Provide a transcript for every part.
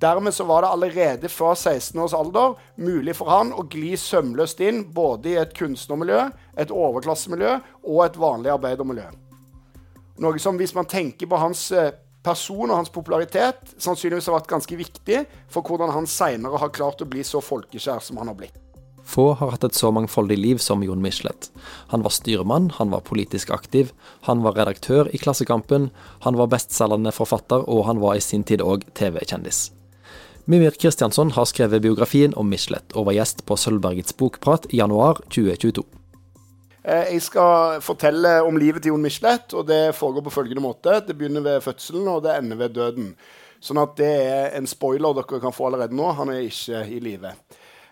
Dermed så var det allerede fra 16 års alder mulig for han å gli sømløst inn både i et kunstnermiljø, et overklassemiljø og et vanlig arbeidermiljø. Noe som, hvis man tenker på hans eh, person og hans popularitet, sannsynligvis har vært ganske viktig for hvordan han seinere har klart å bli så folkeskjær som han har blitt. Få har hatt et så mangfoldig liv som Jon Michelet. Han var styrmann, han var politisk aktiv, han var redaktør i Klassekampen, han var bestselgende forfatter, og han var i sin tid òg TV-kjendis. Mimir Kristiansson har skrevet biografien om Michelet, og var gjest på Sølvbergets bokprat i januar 2022. Eh, jeg skal fortelle om livet til Jon Michelet, og det foregår på følgende måte. Det begynner ved fødselen, og det ender ved døden. Sånn at det er en spoiler dere kan få allerede nå. Han er ikke i live.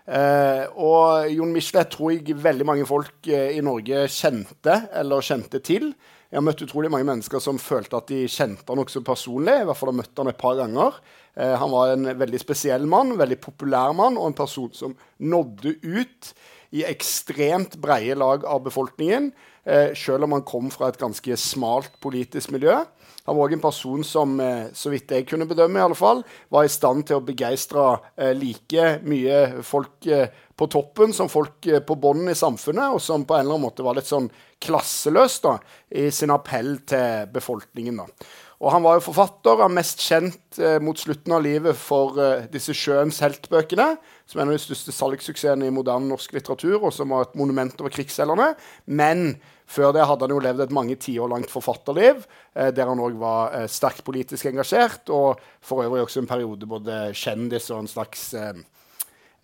Eh, og Jon Michelet tror jeg veldig mange folk eh, i Norge kjente, eller kjente til. Jeg har møtt utrolig mange mennesker som følte at de kjente han også personlig. I hvert fall har møtt han et par ganger. Eh, han var en veldig spesiell mann, veldig populær mann, og en person som nådde ut i ekstremt breie lag av befolkningen, eh, selv om han kom fra et ganske smalt politisk miljø. Han var òg en person som, eh, så vidt jeg kunne bedømme, i alle fall, var i stand til å begeistre eh, like mye folk eh, på toppen som folk på bunnen i samfunnet, og som på en eller annen måte var litt sånn klasseløs da, i sin appell til befolkningen. da. Og han var jo forfatter, han mest kjent eh, mot slutten av livet for eh, disse Sjøens heltbøkene, som er en av de største salgssuksessene i moderne norsk litteratur, og som var et monument over krigsseilerne. Men før det hadde han jo levd et mange tiår langt forfatterliv, eh, der han òg var eh, sterkt politisk engasjert, og for øvrig også en periode både kjendis og en slags eh,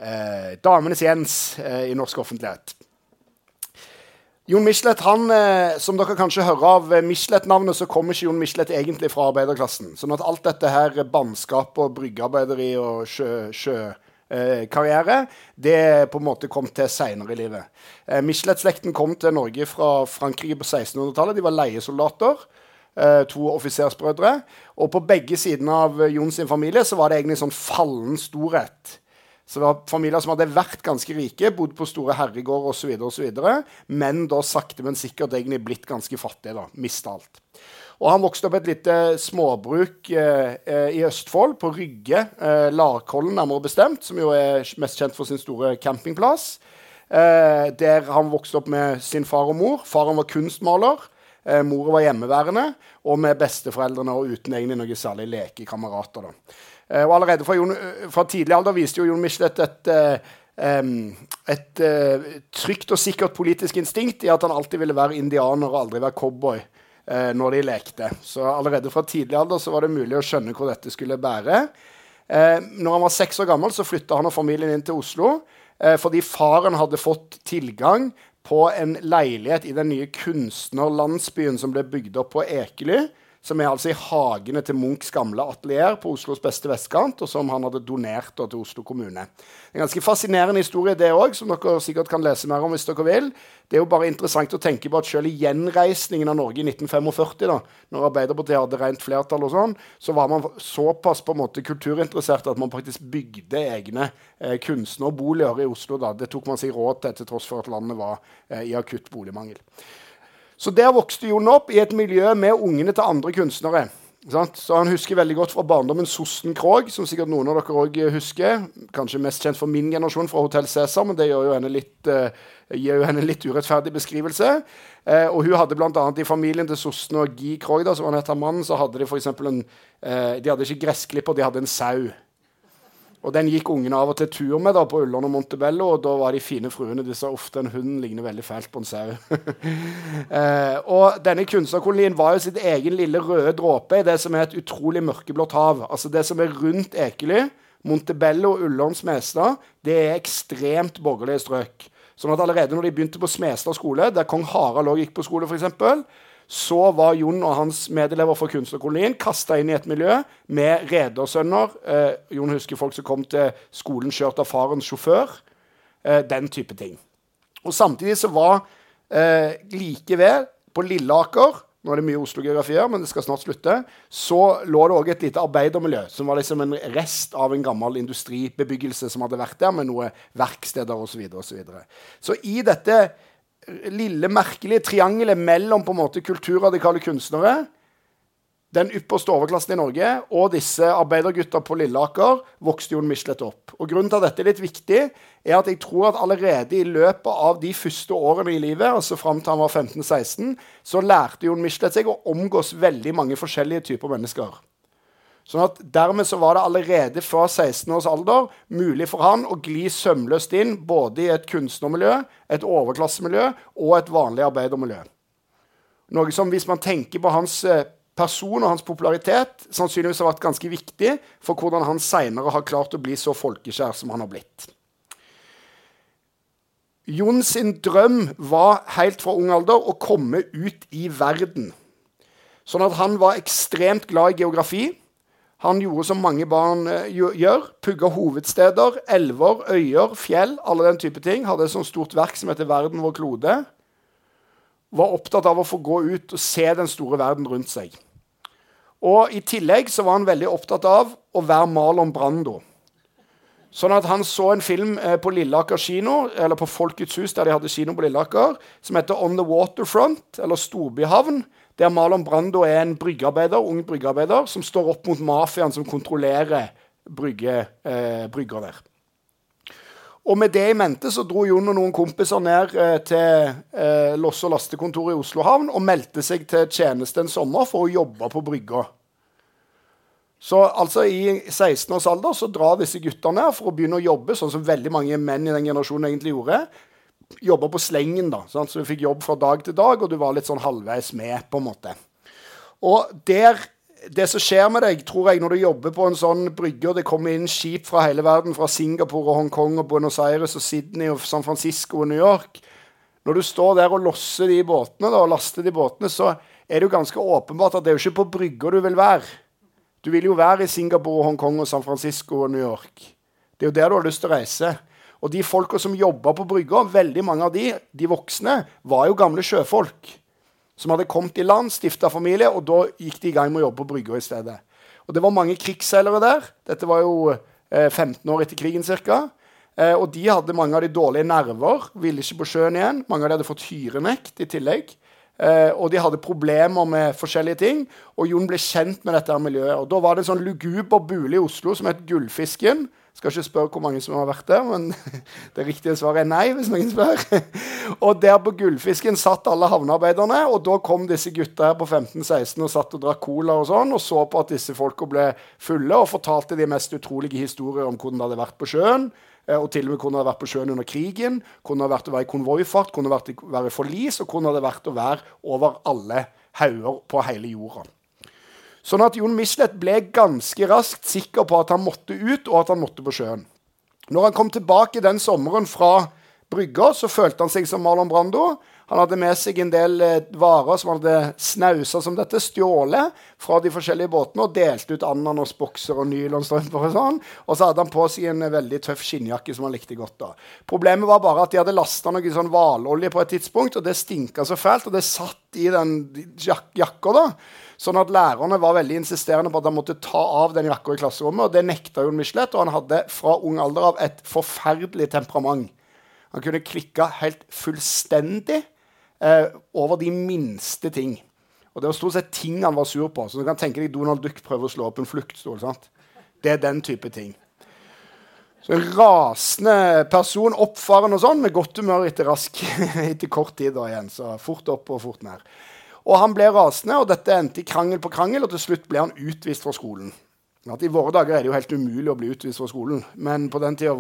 eh Damenes Jens i norsk offentlighet. Jon Michelet, han, eh, som dere kanskje hører av eh, Michelet-navnet, så kommer ikke Jon Michelet egentlig fra arbeiderklassen. Sånn at alt dette her bannskapet og bryggearbeideri og sjøkarriere, eh, det på en måte kom til seinere i livet. Eh, Michelet-slekten kom til Norge fra Frankrike på 1600-tallet. De var leiesoldater. Eh, to offisersbrødre. Og på begge sidene av Jon sin familie så var det egentlig sånn fallen storhet. Så det var familier som hadde vært ganske rike, bodd på store herregårder osv., men da sakte, men sikkert egentlig blitt ganske fattige. da, Mista alt. Og Han vokste opp et lite småbruk eh, eh, i Østfold, på Rygge. Eh, Larkollen, nærmere bestemt, som jo er mest kjent for sin store campingplass. Eh, der han vokste opp med sin far og mor. Faren var kunstmaler. Eh, Mora var hjemmeværende, og med besteforeldrene og uten egentlig noe særlig lekekamerater. da. Eh, og allerede fra, Jon, eh, fra, tidlig alder viste jo Jon Michelet et, et, et, et trygt og sikkert politisk instinkt i at han alltid ville være indianer og aldri være cowboy eh, når de lekte. Så allerede fra tidlig alder så var det mulig å skjønne hvor dette skulle bære. Eh, når han var seks år gammel, så flytta han og familien inn til Oslo eh, fordi faren hadde fått tilgang på en leilighet i den nye kunstnerlandsbyen som ble bygd opp på Ekely som er altså i hagene til Munchs gamle atelier på Oslos beste vestkant, og som han hadde donert da, til Oslo kommune. En ganske fascinerende historie, det òg, som dere sikkert kan lese mer om hvis dere vil. Det er jo bare interessant å tenke på at selv i gjenreisningen av Norge i 1945, da, når Arbeiderpartiet hadde rent flertall, og sånn, så var man såpass på en måte kulturinteressert at man faktisk bygde egne eh, kunstnerboliger i Oslo. da. Det tok man seg råd til, til tross for at landet var eh, i akutt boligmangel. Så der vokste Jon opp i et miljø med ungene til andre kunstnere. Så Han husker veldig godt fra barndommen Sosten Krogh, som sikkert noen av dere òg husker. Kanskje mest kjent for min generasjon fra Hotell Cæsar, men det jo litt, uh, gir jo henne en litt urettferdig beskrivelse. Uh, og hun hadde bl.a. i familien til Sosten og Guy Krogh, da, som han het mannen, så hadde de f.eks. en uh, De hadde ikke gressklipper, de hadde en sau. Og den gikk ungene av og til tur med da på Ullern og Montebello, og da var de fine fruene de sa ofte en hund ligner veldig fælt på en sau. eh, og denne kunstnerkolonien var jo sitt egen lille røde dråpe i det som er et utrolig mørkeblått hav. Altså det som er rundt Ekely, Montebello og Ullern Smestad, det er ekstremt borgerlige strøk. Sånn at allerede når de begynte på Smestad skole, der kong Harald òg gikk på skole, f.eks., så var Jon og hans medelever fra kunstnerkolonien kasta inn i et miljø med redersønner. Eh, Jon husker folk som kom til skolen kjørt av farens sjåfør. Eh, den type ting. Og Samtidig så var eh, like ved, på Lilleaker nå er det mye Oslo-geografier, men det skal snart slutte. Så lå det òg et lite arbeidermiljø, som var liksom en rest av en gammel industribebyggelse som hadde vært der, med noen verksteder osv. Så, videre, og så, så i dette lille, merkelige triangelet mellom på en måte kulturradikale kunstnere den ypperste overklassen i Norge og disse arbeidergutta på Lilleaker vokste Jon Michelet opp. Og Grunnen til at dette er litt viktig, er at jeg tror at allerede i løpet av de første årene i livet, altså fram til han var 15-16, så lærte Jon Michelet seg å omgås veldig mange forskjellige typer mennesker. Sånn at Dermed så var det allerede fra 16 års alder mulig for han å gli sømløst inn både i et kunstnermiljø, et overklassemiljø og et vanlig arbeidermiljø. Noe som, hvis man tenker på hans eh, person og hans popularitet sannsynligvis har vært ganske viktig for hvordan han seinere har klart å bli så folkeskjær som han har blitt. Jon sin drøm var helt fra ung alder å komme ut i verden. Sånn at han var ekstremt glad i geografi. Han gjorde som mange barn eh, gjør. Pugga hovedsteder, elver, øyer, fjell, alle den type ting. Hadde et sånt stort verk som heter Verden vår klode. Var opptatt av å få gå ut og se den store verden rundt seg. Og I tillegg så var han veldig opptatt av å være Marlon Brando. Sånn at Han så en film eh, på Lilleaker kino, eller på Folkets hus, der de hadde kino på Lilleaker, som heter On the Waterfront, eller Storbyhavn. Der Marlon Brando er en bryggearbeider, ung bryggearbeider som står opp mot mafiaen som kontrollerer brygge, eh, brygger der. Og med det i mente så dro Jon og noen kompiser ned eh, til eh, losse- og lastekontoret i Oslo havn og meldte seg til tjeneste en sommer for å jobbe på brygga. Så altså i 16 års alder så drar disse gutta ned for å begynne å jobbe, sånn som veldig mange menn i den generasjonen egentlig gjorde. Jobba på slengen, da. Sant? Så du fikk jobb fra dag til dag, og du var litt sånn halvveis med, på en måte. Og der det som skjer med deg, tror jeg, når du jobber på en sånn brygge, og det kommer inn skip fra hele verden, fra Singapore og Hongkong og Buenos Aires og Sydney og San Francisco og New York Når du står der og losser de båtene da, og laster de båtene, så er det jo ganske åpenbart at det er jo ikke på brygga du vil være. Du vil jo være i Singapore, Hongkong og San Francisco og New York. Det er jo der du har lyst til å reise. Og de folka som jobba på brygga, veldig mange av de, de voksne, var jo gamle sjøfolk som hadde kommet i land, stifta familie, og da gikk de i gang med å jobbe på brygga i stedet. Og Det var mange krigsseilere der. Dette var jo eh, 15 år etter krigen ca. Eh, og de hadde mange av de dårlige nerver, ville ikke på sjøen igjen. Mange av de hadde fått hyrenekt i tillegg. Eh, og de hadde problemer med forskjellige ting. Og Jon ble kjent med dette miljøet. Og Da var det en sånn luguber bule i Oslo som het Gullfisken skal ikke spørre hvor mange som har vært der, men det riktige svaret er nei. hvis noen spør. Og der på Gullfisken satt alle havnearbeiderne, og da kom disse gutta her på 15-16 og satt og drakk cola og sånn, og så på at disse folka ble fulle, og fortalte de mest utrolige historier om hvordan det hadde vært på sjøen. Eh, og til og med hvordan det hadde vært på sjøen under krigen, hvordan det hadde vært å være i konvoifart, hvordan det hadde vært å være i forlis, og hvordan det hadde vært å være over alle hauger på hele jorda. Sånn at Jon Michelet ble ganske raskt sikker på at han måtte ut, og at han måtte på sjøen. Når han kom tilbake den sommeren fra brygga, så følte han seg som Marlon Brando. Han hadde med seg en del eh, varer som han hadde snausa som dette, stjålet fra de forskjellige båtene og delte ut ananasbokser og nylonstrømper og sånn. Og så hadde han på seg en veldig tøff skinnjakke som han likte godt. da. Problemet var bare at de hadde lasta noe sånn hvalolje på et tidspunkt, og det stinka så fælt, og det satt i den jak jakka. da. Sånn at lærerne var veldig insisterende på at han måtte ta av den jakka i klasserommet. Og det nekta Jon Michelet, og han hadde fra ung alder av et forferdelig temperament. Han kunne klikke helt fullstendig eh, over de minste ting. Og det var stort sett ting han var sur på. Så du kan tenke deg Donald Duck prøver å slå opp en fluktstol. sant? Det er den type ting. Så En rasende person, oppfarende og sånn, med godt humør etter, rask, etter kort tid da igjen. Så fort opp og fort ned. Og han ble rasende, og dette endte i krangel på krangel, og til slutt ble han utvist fra skolen. At I våre dager er det jo helt umulig å bli utvist fra skolen, men på den tida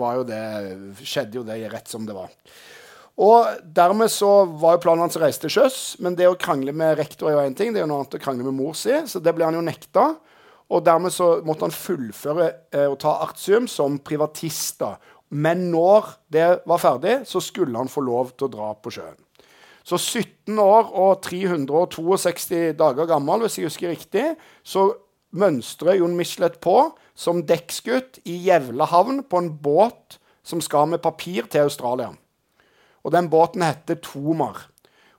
skjedde jo det rett som det var. Og Dermed så var jo planen hans å reise til sjøs, men det å krangle med rektor er jo én ting, det er jo noe annet å krangle med mor si, så det ble han jo nekta. Og dermed så måtte han fullføre eh, å ta artium som privatist. da. Men når det var ferdig, så skulle han få lov til å dra på sjøen. Så 17 år og 362 dager gammel, hvis jeg husker riktig, så mønstrer Jon Michelet på som dekksgutt i Gjevlahavn på en båt som skal med papir til Australia. Og Den båten heter Tomar.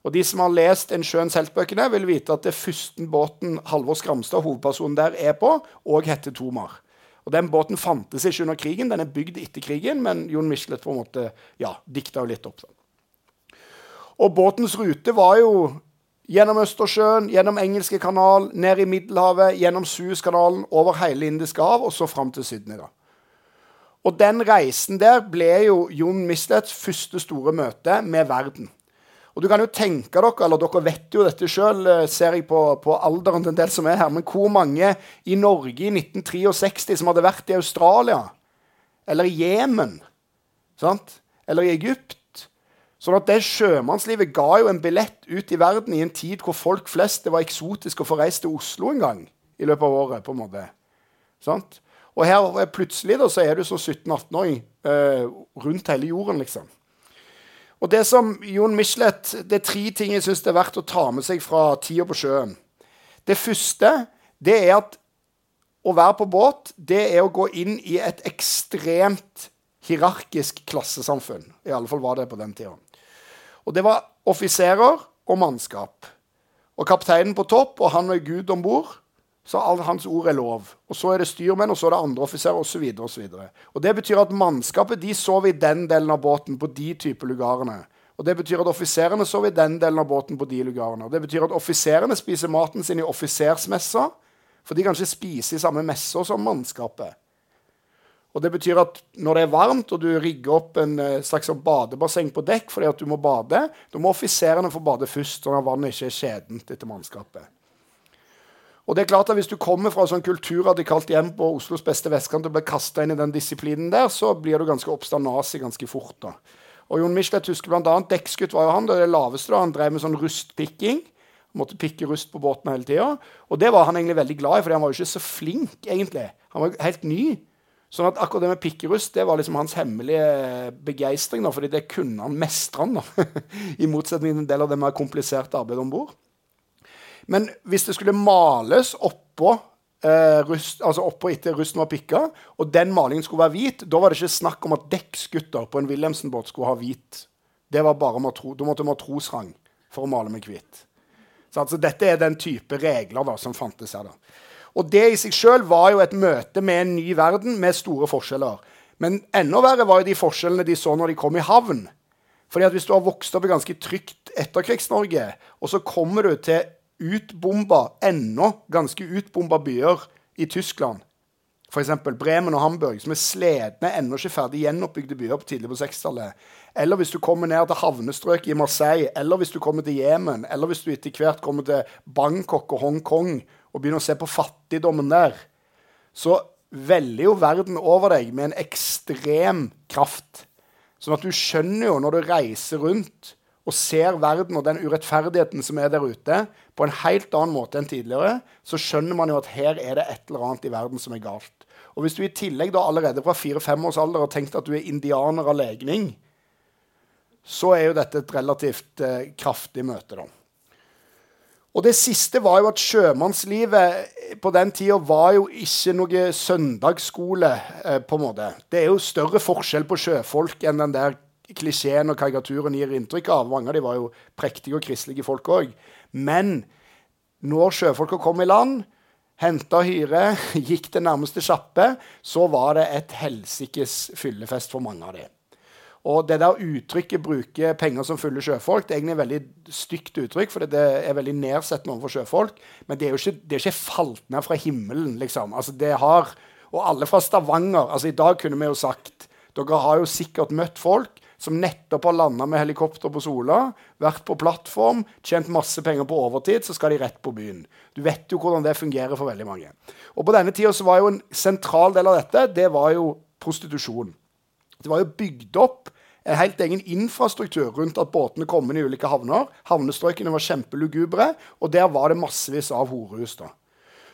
Og De som har lest En sjøens heltbøkene, vil vite at det første båten Halvor Skramstad, hovedpersonen der, er på, òg heter Tomar. Og Den båten fantes ikke under krigen, den er bygd etter krigen, men Jon Michelet på en måte, ja, dikta jo litt opp. Sånn. Og båtens rute var jo Gjennom Østersjøen, gjennom Engelske kanal, ned i Middelhavet, gjennom Suezkanalen, over hele Indiske hav og så fram til Sydney. da. Og den reisen der ble jo Jon Mislets første store møte med verden. Og du kan jo tenke dere, eller dere vet jo dette sjøl, eh, ser jeg på, på, alderen til en del som er her, men hvor mange i Norge i 1963 som hadde vært i Australia? Eller i Jemen? Eller i Egypt? Sånn at det Sjømannslivet ga jo en billett ut i verden i en tid hvor folk flest det var eksotisk å få reist til Oslo en gang i løpet av året. på en måte. Sant? Og her plutselig da, så er du som 17-18-åring eh, rundt hele jorden, liksom. Og Det som Jon Michelet, det er tre ting jeg syns det er verdt å ta med seg fra tida på sjøen. Det første det er at å være på båt det er å gå inn i et ekstremt hierarkisk klassesamfunn. I alle fall var det på den tida. Og det var offiserer og mannskap. Og kapteinen på topp, og han og gud om bord. Så all hans ord er lov. Og så er det styrmenn, og så er det andre offiserer osv. Og, og det betyr at mannskapet de sov i den delen av båten på de type lugarene. Og det betyr at offiserene sov i den delen av båten på de lugarene. Og det betyr at offiserene spiser maten sin i offisersmessa, for de kan ikke spise i samme messa som mannskapet. Og Det betyr at når det er varmt og du rigger opp en eh, slags sånn badebasseng på dekk fordi at du må bade, da må offiserene få bade først, sånn at vannet ikke er skjedent etter mannskapet. Og det er klart at Hvis du kommer fra sånn kulturradikalt hjem på Oslos beste vestkant og blir kasta inn i den disiplinen der, så blir du ganske obstanasig ganske fort. da. Og Jon Michelet husker bl.a. dekksgutt var jo han. Det, det laveste da, Han drev med sånn rustpikking. Måtte pikke rust på båten hele tida. Og det var han egentlig veldig glad i, for han var jo ikke så flink, egentlig. Han var helt ny. Sånn at akkurat det med pikkerust det var liksom hans hemmelige begeistring. fordi det kunne han mestre, han, I motsetning til en del av det mer kompliserte arbeidet om bord. Men hvis det skulle males oppå eh, rust, altså oppå etter rusten var pikka, og den malingen skulle være hvit, da var det ikke snakk om at dekksgutter på en Wilhelmsen-båt skulle ha hvit. Det var bare matro, Da måtte matrosrang for å male med hvit. Så altså, dette er den type regler da, som fantes her. da. Og det i seg sjøl var jo et møte med en ny verden med store forskjeller. Men enda verre var jo de forskjellene de så når de kom i havn. Fordi at Hvis du har vokst opp i ganske trygt Etterkrigs-Norge, og så kommer du til utbomba, ennå ganske utbomba byer i Tyskland, f.eks. Bremen og Hamburg, som er sledne, ennå ikke ferdig gjenoppbygde byer på tidlig på 60-tallet. Eller hvis du kommer ned til havnestrøket i Marseille, eller hvis du kommer til Jemen, eller hvis du etter hvert kommer til Bangkok og Hongkong og begynner å se på fattigdommen der, så veller jo verden over deg med en ekstrem kraft. Sånn at du skjønner jo når du reiser rundt og ser verden og den urettferdigheten som er der ute, på en helt annen måte enn tidligere, så skjønner man jo at her er det et eller annet i verden som er galt. Og hvis du i tillegg da allerede fra fire-fem års alder har tenkt at du er indianer av legning, så er jo dette et relativt eh, kraftig møte, da. Og det siste var jo at sjømannslivet på den tida var jo ikke noe søndagsskole. Eh, på en måte. Det er jo større forskjell på sjøfolk enn den der klisjeen og karikaturen gir inntrykk av. Mange av dem var jo prektige og kristelige folk òg. Men når sjøfolka kom i land, henta hyre, gikk til nærmeste sjappe, så var det et helsikes fyllefest for mange av dem. Og det der uttrykket 'bruke penger som fulle sjøfolk' det er egentlig et veldig stygt uttrykk, for det er veldig nedsettende overfor sjøfolk. Men det er jo ikke, det er ikke falt ned fra himmelen, liksom. Altså, det har, og alle fra Stavanger altså I dag kunne vi jo sagt Dere har jo sikkert møtt folk som nettopp har landa med helikopter på Sola, vært på plattform, tjent masse penger på overtid, så skal de rett på byen. Du vet jo hvordan det fungerer for veldig mange. Og på denne tida var jo en sentral del av dette det var jo prostitusjon. Det var jo bygd opp en helt egen infrastruktur rundt at båtene kom inn i ulike havner. Havnestrøkene var kjempelugubre, og der var det massevis av horehus. da.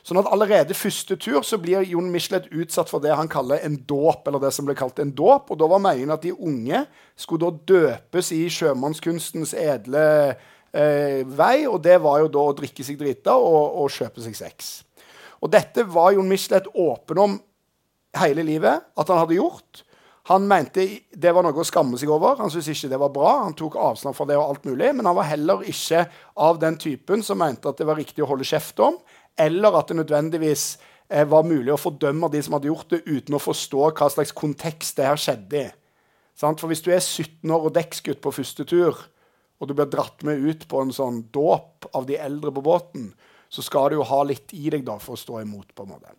Sånn at Allerede første tur så blir Jon Michelet utsatt for det han kaller en dåp. eller det som ble kalt en dåp, og Da var meningen at de unge skulle da døpes i sjømannskunstens edle eh, vei. og Det var jo da å drikke seg drita og, og kjøpe seg sex. Og Dette var Jon Michelet åpen om hele livet at han hadde gjort. Han mente det var noe å skamme seg over. Han syntes ikke det var bra. Han tok avstand fra det og alt mulig. Men han var heller ikke av den typen som mente at det var riktig å holde kjeft om, eller at det nødvendigvis eh, var mulig å fordømme de som hadde gjort det, uten å forstå hva slags kontekst det her skjedde i. For hvis du er 17 år og dekksgutt på første tur, og du blir dratt med ut på en sånn dåp av de eldre på båten, så skal du jo ha litt i deg da for å stå imot. på en måte.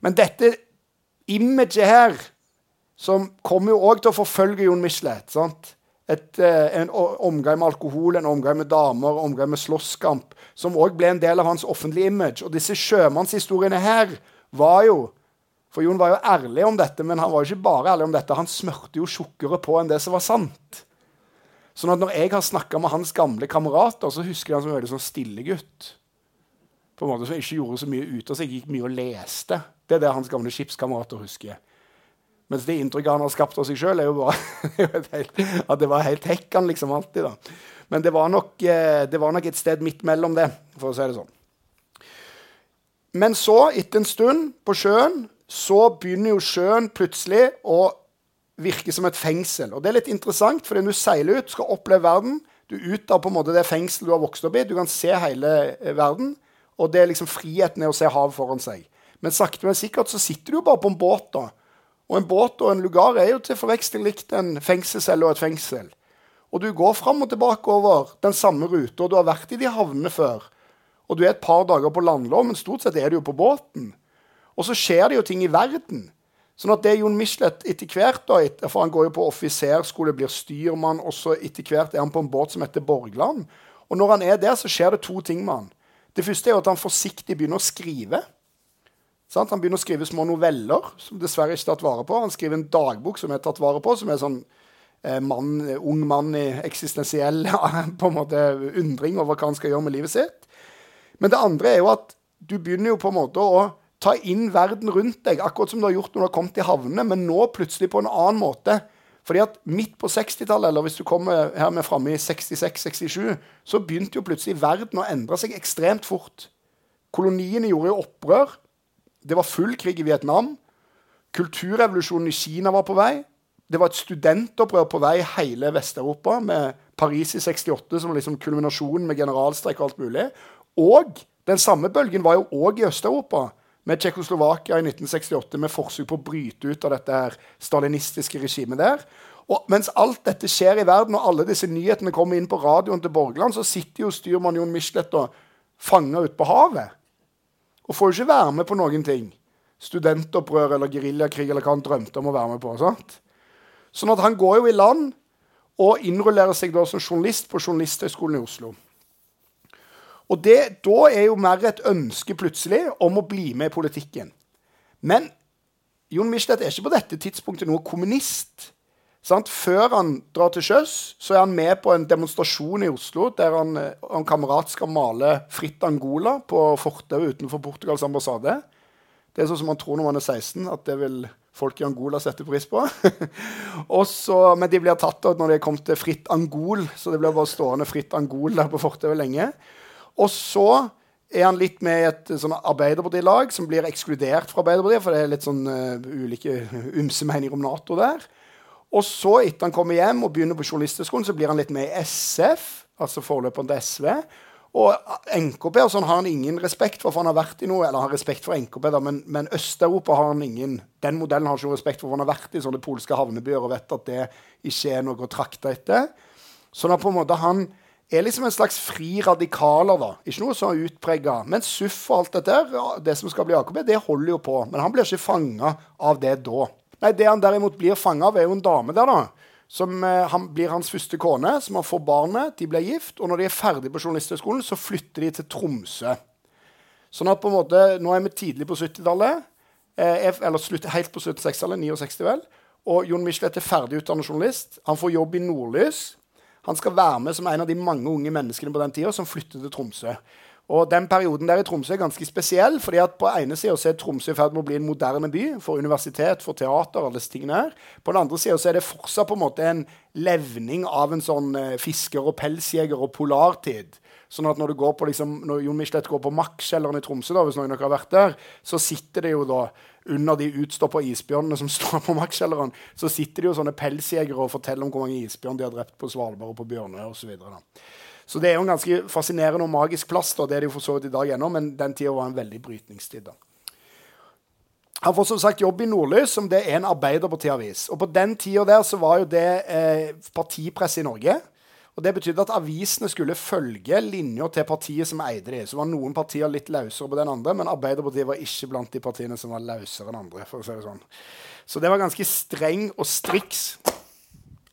Men dette imaget her, som kommer jo òg til å forfølge Jon Michelet sant? Et, eh, en omgang med alkohol, en omgang med damer, en omgang med slåsskamp, som òg ble en del av hans offentlige image. Og disse sjømannshistoriene her var jo For Jon var jo ærlig om dette, men han var jo ikke bare ærlig om dette. Han smørte jo tjukkere på enn det som var sant. Sånn at når jeg har snakka med hans gamle kamerater, så husker jeg han som en sånn stillegutt. På en måte som ikke gjorde så mye ut av seg, gikk mye og leste. Det er det hans gamle skipskamerater husker. Mens det inntrykket han har skapt av seg sjøl, er jo bare at det var helt hekkan liksom alltid. da. Men det var, nok, eh, det var nok et sted midt mellom det, for å si det sånn. Men så, etter en stund på sjøen, så begynner jo sjøen plutselig å virke som et fengsel. Og det er litt interessant, for når du seiler ut, skal oppleve verden. Du av på en måte det fengselet du har vokst opp i. Du kan se hele eh, verden. Og det er liksom friheten er å se havet foran seg. Men sakte, men sikkert så sitter du jo bare på en båt. da. Og en båt og en lugar er jo til forveksling likt en fengselscelle og et fengsel. Og du går fram og tilbake over den samme ruta, og du har vært i de havnene før. Og du er et par dager på landlov, men stort sett er du jo på båten. Og så skjer det jo ting i verden. Sånn at det Jon Michelet etter hvert, da, for han går jo på offiserskole, blir styrmann, og så etter hvert er han på en båt som heter Borgland. Og når han er der, så skjer det to ting med han. Det første er jo at han forsiktig begynner å skrive. Sant? Han begynner å skrive små noveller som dessverre ikke er tatt vare på. Han skriver en dagbok som er tatt vare på, som er sånn eh, mann, ung mann i eksistensiell på en måte undring over hva han skal gjøre med livet sitt. Men det andre er jo at du begynner jo på en måte å ta inn verden rundt deg, akkurat som du har gjort når du har kommet til havnene, men nå plutselig på en annen måte. Fordi at midt på 60-tallet, eller hvis du kommer her med framme i 66-67, så begynte jo plutselig verden å endre seg ekstremt fort. Koloniene gjorde jo opprør. Det var full krig i Vietnam. Kulturrevolusjonen i Kina var på vei. Det var et studentopprør på vei i hele Vest-Europa, med Paris i 68 som liksom kulminasjonen med generalstreik og alt mulig. Og den samme bølgen var jo òg i Øst-Europa med Tsjekkoslovakia i 1968 med forsøk på å bryte ut av dette her stalinistiske regimet der. Og mens alt dette skjer i verden, og alle disse nyhetene kommer inn på radioen til Borgland, så sitter jo styrmann Jon Michelet og fanger ute på havet. Og får ikke være med på noen ting. Studentopprør eller geriljakrig eller hva han drømte om å være med på. sant? Sånn at han går jo i land og innrullerer seg da som journalist på Journalisthøgskolen i Oslo. Og det, Da er jo mer et ønske plutselig om å bli med i politikken. Men Jon Michelet er ikke på dette tidspunktet noe kommunist. Sant? Før han drar til sjøs, så er han med på en demonstrasjon i Oslo der han og en kamerat skal male fritt Angola på fortauet utenfor Portugals ambassade. Det er sånn som man tror når man er 16, at det vil folk i Angola sette pris på. Også, men de blir tatt av når de er kommet til fritt Angol, så det blir bare stående fritt Angol der på fortauet lenge. Og så er han litt med i et sånn Arbeiderpartilag som blir ekskludert fra Arbeiderpartiet, for det er litt sånn uh, ulike ymse meninger om Nato der. Og så, etter han kommer hjem og begynner på Journalisthøgskolen, så blir han litt med i SF, altså forløperen SV. Og NKP og sånn har han ingen respekt for, for han har vært i noe, eller har respekt for NKP, da, men, men Øst-Europa har han ingen Den modellen har ikke respekt for, for han har vært i sånne polske havnebyer og vet at det ikke er noe å trakte etter. Sånn at på en måte han er liksom en slags fri radikaler. da. Ikke noe som er utprega. Men SUF og alt dette, det som skal bli AKP, det holder jo på. Men han blir ikke fanga av det da. Nei, Det han derimot blir fanga av, er jo en dame der, da. Som eh, han, blir hans første kone, som han får barn med. De blir gift. Og når de er ferdig på Journalisthøgskolen, så flytter de til Tromsø. Sånn at på en måte, Nå er vi tidlig på 70-tallet. Eh, eller slutt, helt på 76-tallet. 69, vel. Og Jon Michelet er ferdigutdannet journalist. Han får jobb i Nordlys. Han skal være med som en av de mange unge menneskene på den tida som flytter til Tromsø. Og den perioden der i Tromsø er ganske spesiell. fordi at På ene sida er Tromsø i ferd med å bli en moderne by for universitet, for teater. alle disse tingene her. På den andre sida er det fortsatt på en måte en levning av en sånn eh, fisker- og pelsjeger- og polartid. Sånn at når, du går på, liksom, når Jon Michelet går på Max-kjelleren i Tromsø, da, hvis noen har vært der, så sitter det jo da under de utstoppa isbjørnene som står på Max-kjelleren, så sitter det jo sånne pelsjegere og forteller om hvor mange isbjørn de har drept på Svalbard og på Bjørnøy osv. Så, det er jo en ganske fascinerende og magisk plass. da, Det er det jo for så vidt i dag ennå, men den tida var en veldig brytningstid. da. Han får som sagt jobb i Nordlys, som det er en arbeiderpartiavis. Og på den tida der så var jo det eh, partipress i Norge. Og Det betydde at avisene skulle følge linja til partiet som eide de. Så var noen partier litt løsere på den andre, men Arbeiderpartiet var ikke blant de partiene som var løsere enn andre. for å si det sånn. Så det var ganske streng og striks.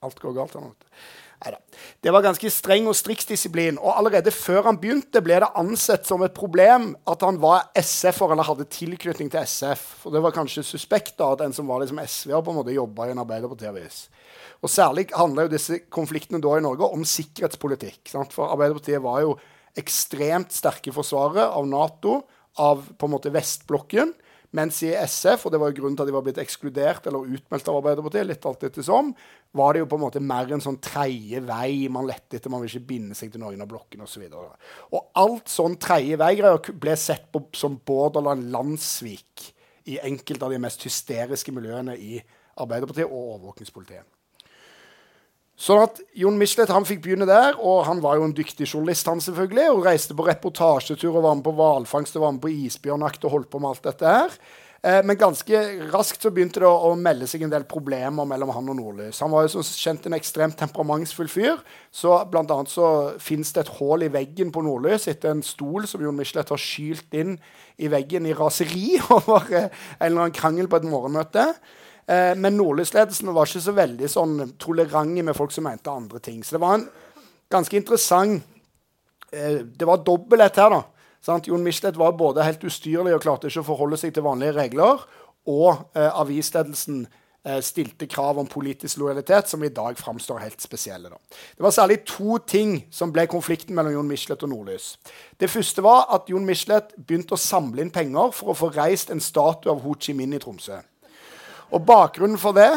Alt går galt her nå. Neida. Det var ganske streng og striks disiplin. Og allerede før han begynte, ble det ansett som et problem at han var SF-er eller hadde tilknytning til SF. For det var kanskje suspekt da, at en som var liksom SV-er, på en måte jobba i en Arbeiderparti-avis. Og Særlig handla disse konfliktene da i Norge om sikkerhetspolitikk. Sant? For Arbeiderpartiet var jo ekstremt sterke forsvarere av Nato, av på en måte vestblokken. Mens i SF, og det var jo grunnen til at de var blitt ekskludert eller utmeldt av Arbeiderpartiet, litt alt etter som, var det jo på en måte mer en sånn tredje vei man lette etter. Man vil ikke binde seg til noen av blokkene osv. Og, så og alt sånn tredje vei-greier ble sett på som borderland landssvik i enkelte av de mest hysteriske miljøene i Arbeiderpartiet og overvåkningspolitiet. Sånn at Jon Michelet han fikk begynne der, og han var jo en dyktig journalist. han selvfølgelig, og Reiste på reportasjetur og var med på hvalfangst og var med på isbjørnjakt og holdt på med alt dette her. Eh, men ganske raskt så begynte det å, å, melde seg en del problemer mellom han og Nordlys. Han var jo som kjent en ekstremt temperamentsfull fyr. så Blant annet så fins det et hull i veggen på Nordlys etter en stol som Jon Michelet har skylt inn i veggen i raseri over eh, en eller annen krangel på et morgenmøte. Eh, men Nordlys-ledelsen var ikke så veldig sånn tolerante med folk som mente andre ting. Så det var en ganske interessant eh, Det var dobbelthet her, da. Sant? Jon Michelet var både helt ustyrlig og klarte ikke å forholde seg til vanlige regler. Og eh, avisledelsen eh, stilte krav om politisk lojalitet, som i dag framstår helt spesielle. Da. Det var særlig to ting som ble konflikten mellom Jon Michelet og Nordlys. Det første var at Jon Michelet begynte å samle inn penger for å få reist en statue av Ho Chi Minh i Tromsø. Og Bakgrunnen for det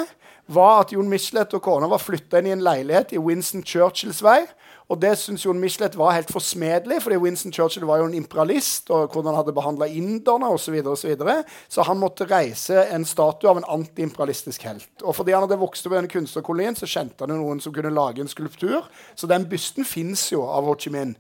var at Jon Michelet og kona var flytta inn i en leilighet i Winston Churchills vei. Og det syntes Jon Michelet var helt forsmedelig, fordi Winston Churchill var jo en imperialist, og hvordan han hadde behandla inderne og Så, videre, og så, videre. så han måtte reise en statue av en antiimperialistisk helt. Og fordi han hadde vokst opp i denne kunstnerkolonien, så kjente han jo noen som kunne lage en skulptur. Så den bysten fins jo av Ho Chi Minh.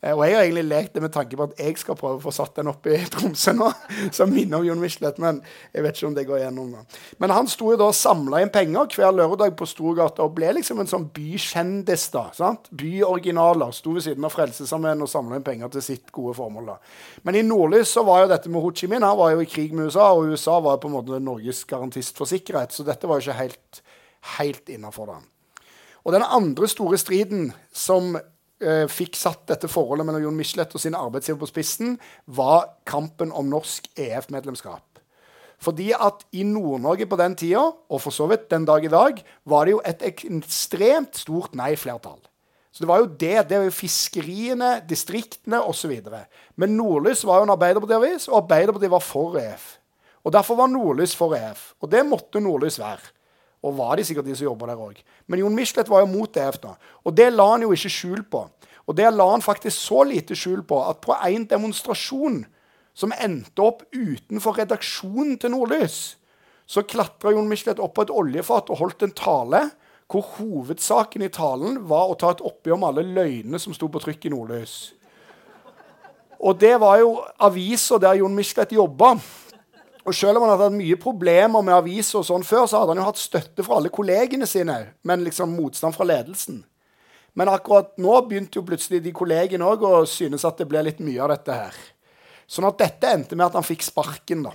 Eh, og jeg har egentlig lekt det med tanke på at jeg skal prøve å få satt den opp i Tromsø nå, som minner om Jon Michelet. Men jeg vet ikke om det går gjennom. da. Men han sto jo da og samla inn penger hver lørdag på Storgata og ble liksom en sånn bykjendis. da, sant? Byoriginaler. Sto ved siden av Frelsesarmeen og samla inn penger til sitt gode formål. da. Men i Nordlys så var jo dette med Ho Chi Minh han var jo i krig med USA, og USA var jo på en måte Norges garantist for sikkerhet, så dette var jo ikke helt, helt innafor. Og den andre store striden som eh, fikk satt dette forholdet mellom Jon Michelet og sin arbeidsgiver på spissen, var kampen om norsk EF-medlemskap. Fordi at i Nord-Norge på den tida, og for så vidt den dag i dag, var det jo et ekstremt stort nei-flertall. Så det var jo det. Det var jo fiskeriene, distriktene osv. Men Nordlys var jo en Arbeiderparti-avis, og Arbeiderpartiet var for EF. Og Derfor var Nordlys for EF. Og det måtte Nordlys være. Og var de sikkert de som jobba der òg. Men Jon Michelet var jo mot DF. da. Og det la han jo ikke skjul på. Og det la han faktisk så lite skjul på at på en demonstrasjon som endte opp utenfor redaksjonen til Nordlys, så klatra Jon Michelet opp på et oljefat og holdt en tale hvor hovedsaken i talen var å ta et oppgjør med alle løgnene som sto på trykk i Nordlys. Og det var jo aviser der Jon Michelet jobba. Og Selv om han hadde hatt mye problemer med aviser, og sånn før, så hadde han jo hatt støtte fra alle kollegene sine, men liksom motstand fra ledelsen. Men akkurat nå begynte jo plutselig de kollegene òg å synes at det ble litt mye av dette her. Sånn at dette endte med at han fikk sparken. da.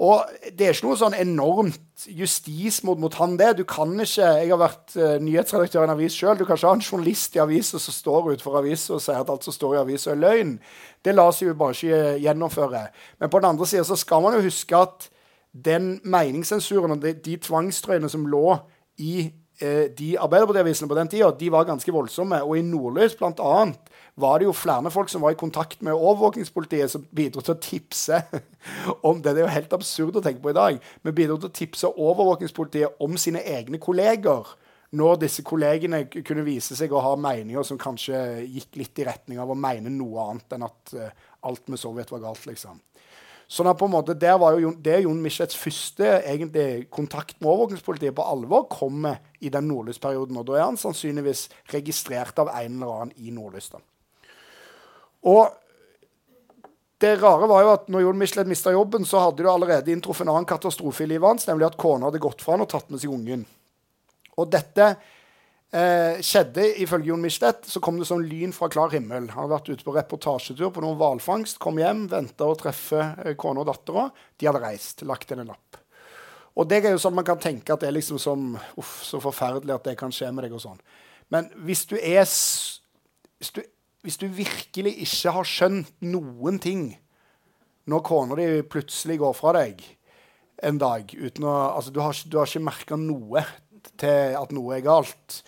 Og det er ikke noe sånn enormt justis mot, mot han det. Du kan ikke, Jeg har vært uh, nyhetsredaktør i en avis sjøl. Du kan ikke ha en journalist i avisa som står utenfor avisa og sier at alt som står i avisa, er løgn. Det lar seg jo bare ikke gjennomføre. Men på den andre sida så skal man jo huske at den meningssensuren og de, de tvangstrøyene som lå i uh, de Arbeiderparti-avisene på den tida, de var ganske voldsomme. Og i Nordlys blant annet var det jo flere folk som var i kontakt med overvåkingspolitiet, som bidro til å tipse om det. Det er jo helt absurd å tenke på i dag. Men bidro til å tipse overvåkingspolitiet om sine egne kolleger. Når disse kollegene kunne vise seg å ha meninger som kanskje gikk litt i retning av å mene noe annet enn at uh, alt med Sovjet var galt. liksom. Sånn at på en måte, der var jo Det Jon Michelets første egentlig, kontakt med overvåkingspolitiet på alvor kommer i den nordlysperioden. Og da er han sannsynligvis registrert av en eller annen i Nordlys. da. Og det rare var jo at når Jon Michelet mista jobben, så hadde det allerede inntruffet en annen katastrofe i livet hans, nemlig at kona hadde gått fra han og tatt med seg ungen. Og dette eh, skjedde, ifølge Jon Michelet, så kom det som lyn fra klar himmel. Han hadde vært ute på reportasjetur på noen hvalfangst, kom hjem, venta å treffe eh, kona og dattera. De hadde reist, lagt inn en lapp. Og det er jo sånn man kan tenke at det er liksom som Uff, så forferdelig at det kan skje med deg og sånn. Men hvis du er hvis du, hvis du virkelig ikke har skjønt noen ting når kona di plutselig går fra deg en dag uten å Altså, du har, du ikke merka noe til at noe er galt.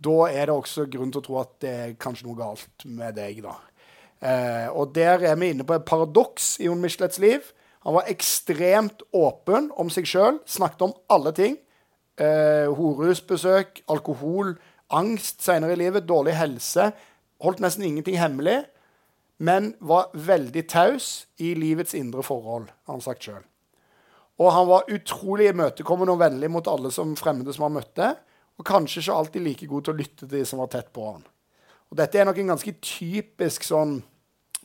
Da er det også grunn til å tro at det er kanskje noe galt med deg, da. Eh, og der er vi inne på et paradoks i Jon Michelets liv. Han var ekstremt åpen om seg sjøl, snakket om alle ting. Eh, horehusbesøk, alkohol, angst senere i livet, dårlig helse. Holdt nesten ingenting hemmelig, men var veldig taus i livets indre forhold, har han sagt sjøl. Og han var utrolig imøtekommende og vennlig mot alle som fremmede som han møtte. Og kanskje ikke alltid like god til å lytte til de som var tett på han. Og dette er nok en ganske typisk sånn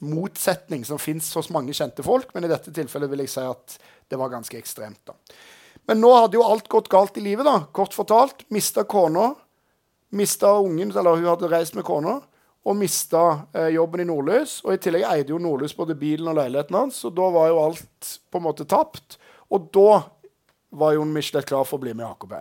motsetning som fins hos mange kjente folk, men i dette tilfellet vil jeg si at det var ganske ekstremt. da. Men nå hadde jo alt gått galt i livet, da, kort fortalt. Mista kona. Mista ungen, eller hun hadde reist med kona. Og mista eh, jobben i Nordlys. Og i tillegg eide jo Nordlys både bilen og leiligheten hans, så da var jo alt på en måte tapt. Og da var Jon Michelet klar for å bli med i AKP.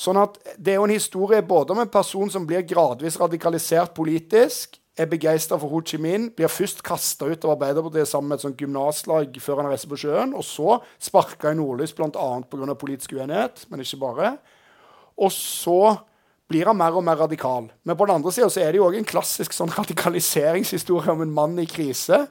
Sånn at Det er jo en historie både om en person som blir gradvis radikalisert politisk, er begeistra for Ho Chi Minh, blir først kasta ut av Arbeiderpartiet sammen med et sånt gymnaslag før han reiser på sjøen, og så sparka i nordlys bl.a. pga. politisk uenighet, men ikke bare. Og så blir han mer og mer radikal. Men på den andre sida er det jo òg en klassisk sånn radikaliseringshistorie om en mann i krise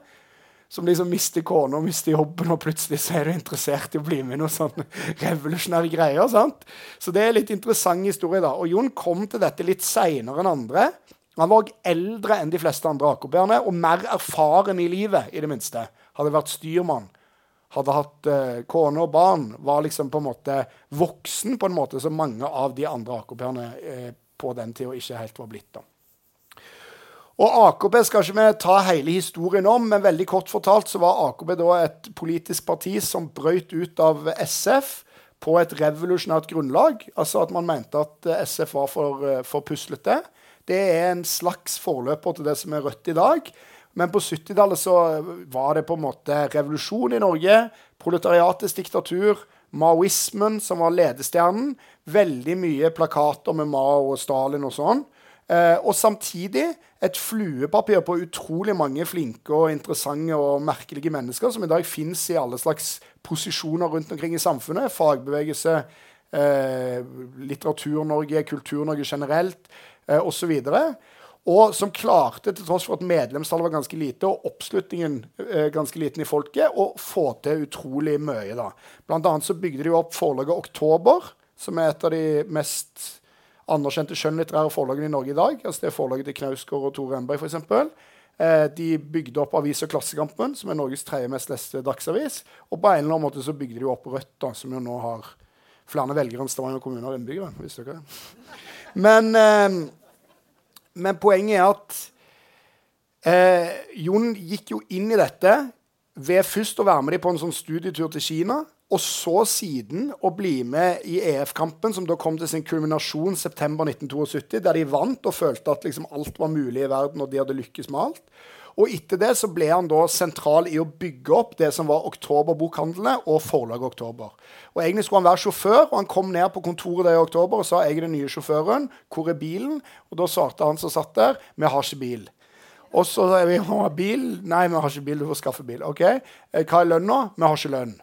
som liksom mister kona og mister jobben, og plutselig så er du interessert i å bli med i noen sånne revolusjonære greier. sant? Så det er litt interessant historie. da. Og Jon kom til dette litt seinere enn andre. Han var òg eldre enn de fleste andre AKP-erne og mer erfaren i livet, i det minste. Hadde vært styrmann. Hadde hatt uh, kone og barn. Var liksom på en måte voksen på en måte som mange av de andre AKP-erne uh, på den tida ikke helt var blitt. da. Og AKP skal ikke vi ta hele historien om, men veldig kort fortalt så var AKP da et politisk parti som brøt ut av SF på et revolusjonært grunnlag. Altså at man mente at SF var for, eh, for puslete. Det er en slags forløper til det som er Rødt i dag. Men på 70-tallet så var det på en måte revolusjon i Norge. Proletariatets diktatur. Maoismen, som var ledestjernen. Veldig mye plakater med Mao og Stalin og sånn. Eh, og samtidig et fluepapir på utrolig mange flinke og interessante og merkelige mennesker som i dag fins i alle slags posisjoner rundt omkring i samfunnet. Fagbevegelse, eh, Litteratur-Norge, Kultur-Norge generelt eh, osv. Og som klarte, til tross for at medlemstallet var ganske lite, og oppslutningen eh, ganske liten i folket, å få til utrolig mye. da. Blant annet så bygde de opp forlaget Oktober, som er et av de mest anerkjente skjønnlitterære forlagene i Norge i dag. altså Det er forlaget til Knausgård og Tore Renberg, f.eks. Eh, de bygde opp avisa Klassekampen, som er Norges tredje mest leste dagsavis. Og på en eller annen måte så bygde de opp Rødt, da, som jo nå har flere velgere enn Stavanger kommune har innbyggere. Visste dere Men, eh, men poenget er at eh, Jon gikk jo inn i dette ved først å være med dem på en sånn studietur til Kina. Og så siden å bli med i EF-kampen, som da kom til sin kulminasjon september 1972, der de vant og følte at liksom alt var mulig i verden, og de hadde lykkes med alt. Og etter det så ble han da sentral i å bygge opp det som var Oktoberbokhandlene og Forlaget Oktober. Og Egentlig skulle han være sjåfør, og han kom ned på kontoret der i oktober og sa jeg er den nye sjåføren. Hvor er bilen? Og da svarte han som satt der, vi har ikke bil. Og så sa vi har bil. Nei, vi har ikke bil, du får skaffe bil. Ok, eh, Hva er lønna? Vi har ikke lønn.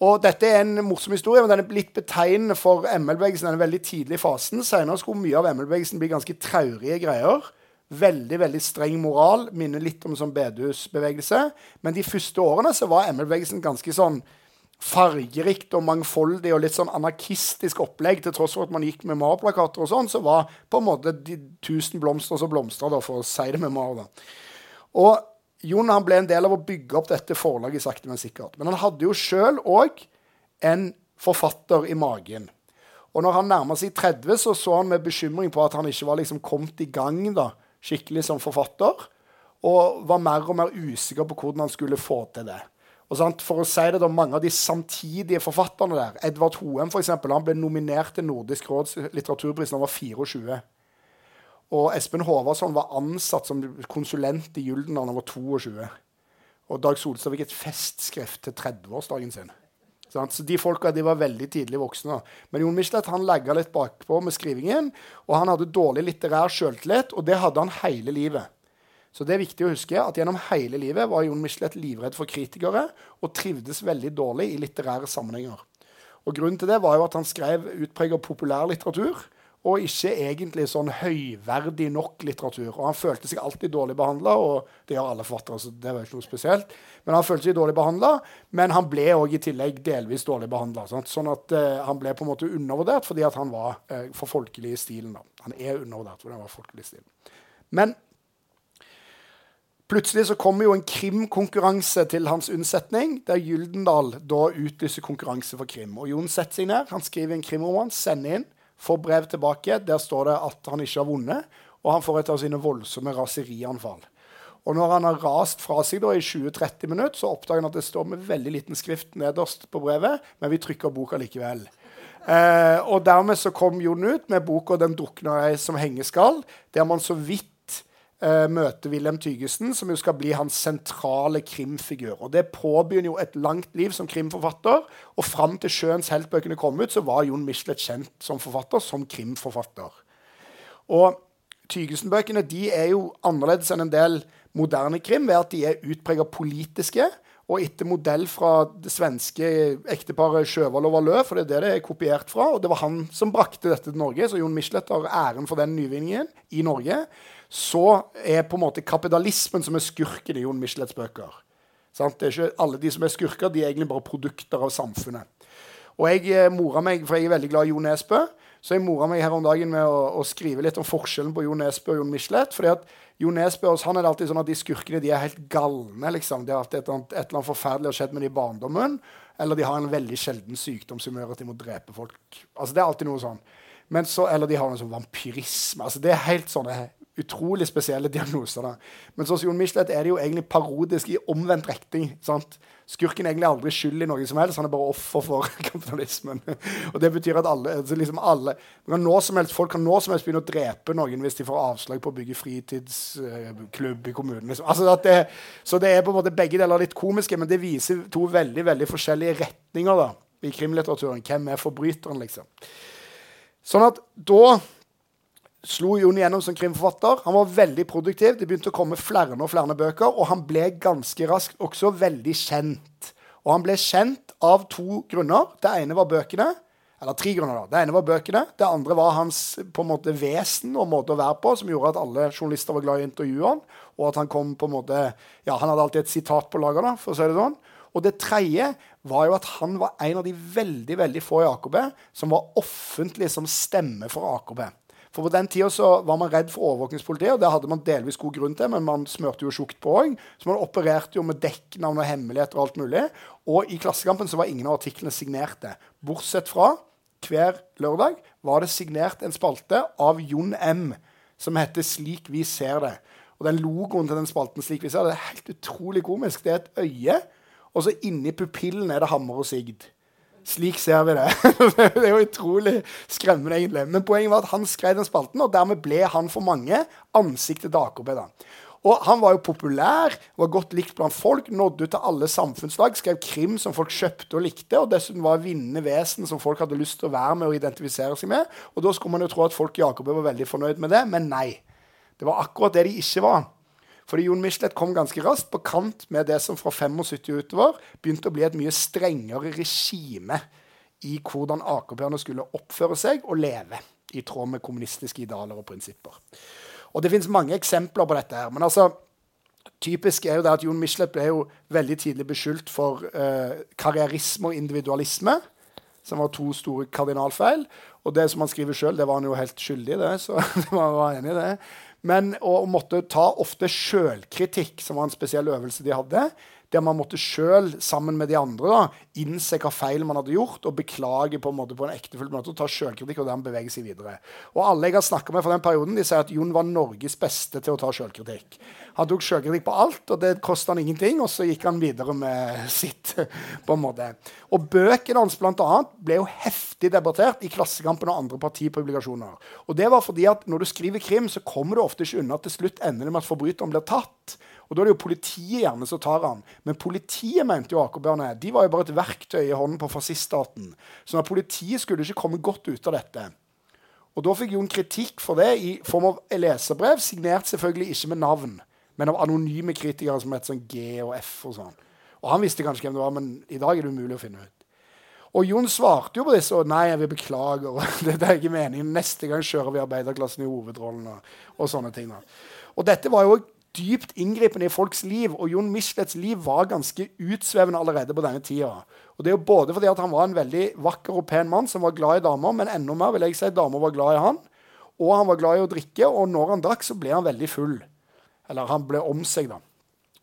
Og Dette er en morsom historie, men den er litt betegnende for ML-bevegelsen. den veldig tidlig fasen. Senere skulle mye av ML-bevegelsen bli ganske traurige greier. Veldig veldig streng moral. Minner litt om sånn bedehusbevegelse. Men de første årene så var ML-bevegelsen ganske sånn fargerikt og mangfoldig og litt sånn anarkistisk opplegg. Til tross for at man gikk med Mar-plakater og sånn, så var på en måte de tusen blomster som blomstra, for å si det med Mar. Og Jon han ble en del av å bygge opp dette forlaget sakte, men sikkert. Men han hadde jo sjøl òg en forfatter i magen. Og når han nærma seg 30, så så han med bekymring på at han ikke var liksom kommet i gang da, skikkelig som forfatter. Og var mer og mer usikker på hvordan han skulle få til det. Og sant, for å si det da, Mange av de samtidige forfatterne der Edvard Hoem for eksempel, han ble nominert til Nordisk råds litteraturpris da han var 24. Og Espen Håvardsson var ansatt som konsulent i Gylden da han var 22. Og Dag Solstad fikk et festskrift til 30-årsdagen sin. Så de folka de var veldig tidlig voksne. Men Jon Michelet han litt bakpå med skrivingen. Og han hadde dårlig litterær sjøltillit, og det hadde han hele livet. Så det er viktig å huske at gjennom hele livet var Jon Michelet livredd for kritikere og trivdes veldig dårlig i litterære sammenhenger. Og Grunnen til det var jo at han skrev utpreget populærlitteratur og ikke egentlig sånn høyverdig nok litteratur. Og han følte seg alltid dårlig behandla, og det gjør alle forfattere, så det var ikke noe spesielt. Men han følte seg dårlig behandla, men han ble òg i tillegg delvis dårlig behandla. Sånn at uh, han ble på en måte undervurdert fordi at han var uh, for folkelig i stilen. Da. Han er undervurdert fordi han var folkelig i stilen. Men Plutselig så kommer jo en krimkonkurranse til hans unnsetning, der Gyldendal da utlyser konkurranse for krim. Og Jon setter seg ned, han skriver en krimroman, sender inn får brev tilbake. Der står det at han ikke har vunnet, og han får et av sine voldsomme raserianfall. Og når han har rast fra seg da i 20-30 minutter, så oppdager han at det står med veldig liten skrift nederst på brevet, men vi trykker boka likevel. Eh, og dermed så kom Jon ut med boka 'Den drukna ei som hengeskall', der man så vidt uh, møter Wilhelm Tygesen, som jo skal bli hans sentrale krimfigur. Og Det påbegynner jo et langt liv som krimforfatter. Og fram til 'Sjøens helt'-bøkene kom ut, så var Jon Michelet kjent som forfatter, som krimforfatter. Og Tygesen-bøkene de er jo annerledes enn en del moderne krim ved at de er utprega politiske. Og etter modell fra det svenske ekteparet Sjøvald og Valø, for det er det det er kopiert fra. Og det var han som brakte dette til Norge, så Jon Michelet har æren for den nyvinningen i Norge så er på en måte kapitalismen som er skurken i Jon Michelets bøker. Sant? Det er ikke Alle de som er skurker, de er egentlig bare produkter av samfunnet. Og jeg eh, mora meg, for jeg er veldig glad i Jo Nesbø, så jeg mora meg her om dagen med å, å skrive litt om forskjellen på Jo Nesbø og Jon Michelet. fordi at Jo Nesbø han er det alltid sånn at de skurkene de er helt galne. liksom. Det er alltid et, et, et eller annet forferdelig har skjedd med dem i barndommen. Eller de har en veldig sjelden sykdom som gjør at de må drepe folk. Altså Det er alltid noe sånn. Så, eller de har noe sånn vampyrisme. altså Det er helt sånne utrolig spesielle diagnoser. da. Men hos Jon Michelet er det jo egentlig parodisk i omvendt retning. sant? Skurken er egentlig aldri skyld i noe som helst, han er bare offer for kapitalismen. og det betyr at alle, altså liksom alle som helst, Folk kan nå som helst begynne å drepe noen hvis de får avslag på å bygge fritidsklubb i kommunen. Liksom. Altså det, så det er på en måte begge deler litt komiske, men det viser to veldig veldig forskjellige retninger da, i krimlitteraturen. Hvem er forbryteren, liksom. Sånn at da slo Jon igjennom som krimforfatter. Han var veldig produktiv. Det begynte å komme flere og flere bøker, og han ble ganske raskt også veldig kjent. Og han ble kjent av to grunner. Det ene var bøkene. Eller tre grunner. da. Det ene var bøkene. Det andre var hans på en måte vesen og måte å være på, som gjorde at alle journalister var glad i å intervjue han, og at han kom på en måte, ja, han hadde alltid et sitat på lager, da, for å si det sånn. Og det tredje var jo at han var en av de veldig veldig få i AKB som var offentlig som stemme for AKB. For på den tida var man redd for overvåkningspolitiet, og det hadde man delvis god grunn til, men man smørte jo tjukt på òg. Så man opererte jo med dekknavn og hemmeligheter og alt mulig. Og i Klassekampen så var ingen av artiklene signerte. Bortsett fra hver lørdag var det signert en spalte av Jon M. som heter 'Slik vi ser det'. Og den logoen til den spalten slik vi ser det er helt utrolig komisk. Det er et øye, og så inni pupillen er det hammer og sigd. Slik ser vi det. det er jo utrolig skremmende, egentlig. Men poenget var at han skrev den spalten, og dermed ble han for mange ansiktet til AKP. da. Og han var jo populær, var godt likt blant folk, nådde ut til alle samfunnslag, skrev krim som folk kjøpte og likte, og dessuten var vinnende vesen som folk hadde lyst til å være med og identifisere seg med. Og da skulle man jo tro at folk i AKP var veldig fornøyd med det, men nei. Det var akkurat det de ikke var. Fordi Jon Michelet kom ganske raskt på kant med det som fra 75 utover begynte å bli et mye strengere regime i hvordan AKP-erne skulle oppføre seg og leve i tråd med kommunistiske idealer og prinsipper. Og Det finnes mange eksempler på dette. her, men altså, Typisk er jo det at Jon Michelet ble jo veldig tidlig beskyldt for eh, karrierisme og individualisme, som var to store kardinalfeil. Og det som han skriver sjøl, det var han jo helt skyldig i, det, så han var enig i det. Men å måtte ta ofte sjølkritikk, som var en spesiell øvelse de hadde, der man måtte sjøl, sammen med de andre, da, innse hva feil man hadde gjort, og beklage på en måte på en ektefull måte, og ta sjølkritikk og dermed bevege seg videre. Og alle jeg har snakka med fra den perioden, de sier at Jon var Norges beste til å ta sjølkritikk. Han tok sjølkritikk på alt, og det kosta han ingenting, og så gikk han videre med sitt. på en måte. Og bøkene hans blant annet, ble jo heftig debattert i Klassekampen og andre partipublikasjoner. Og det var fordi at når du skriver krim, så kommer du ofte ikke unna til slutt ender det med at forbryteren blir tatt. Og Da er det jo politiet gjerne som tar han. Men politiet mente jo AKP-erne de var jo bare et verktøy i hånden på fasciststaten. Så at politiet skulle ikke komme godt ut av dette. Og Da fikk Jon kritikk for det i form av leserbrev, signert selvfølgelig ikke med navn, men av anonyme kritikere som het sånn G og F og sånn. Og Han visste kanskje hvem det var, men i dag er det umulig å finne ut. Og Jon svarte jo på disse og nei, jeg vil beklage. og det er ikke meningen. Neste gang kjører vi arbeiderklassen i hovedrollen. Og, og sånne ting. Da. Og dette var jo dypt inngripende i folks liv. Og Jon Michelets liv var ganske utsvevende allerede på denne tida. Og det er jo både fordi han var en veldig vakker og pen mann som var glad i damer, men enda mer vil jeg si damer var glad i han. Og han var glad i å drikke, og når han drakk, så ble han veldig full. Eller han ble om seg, da.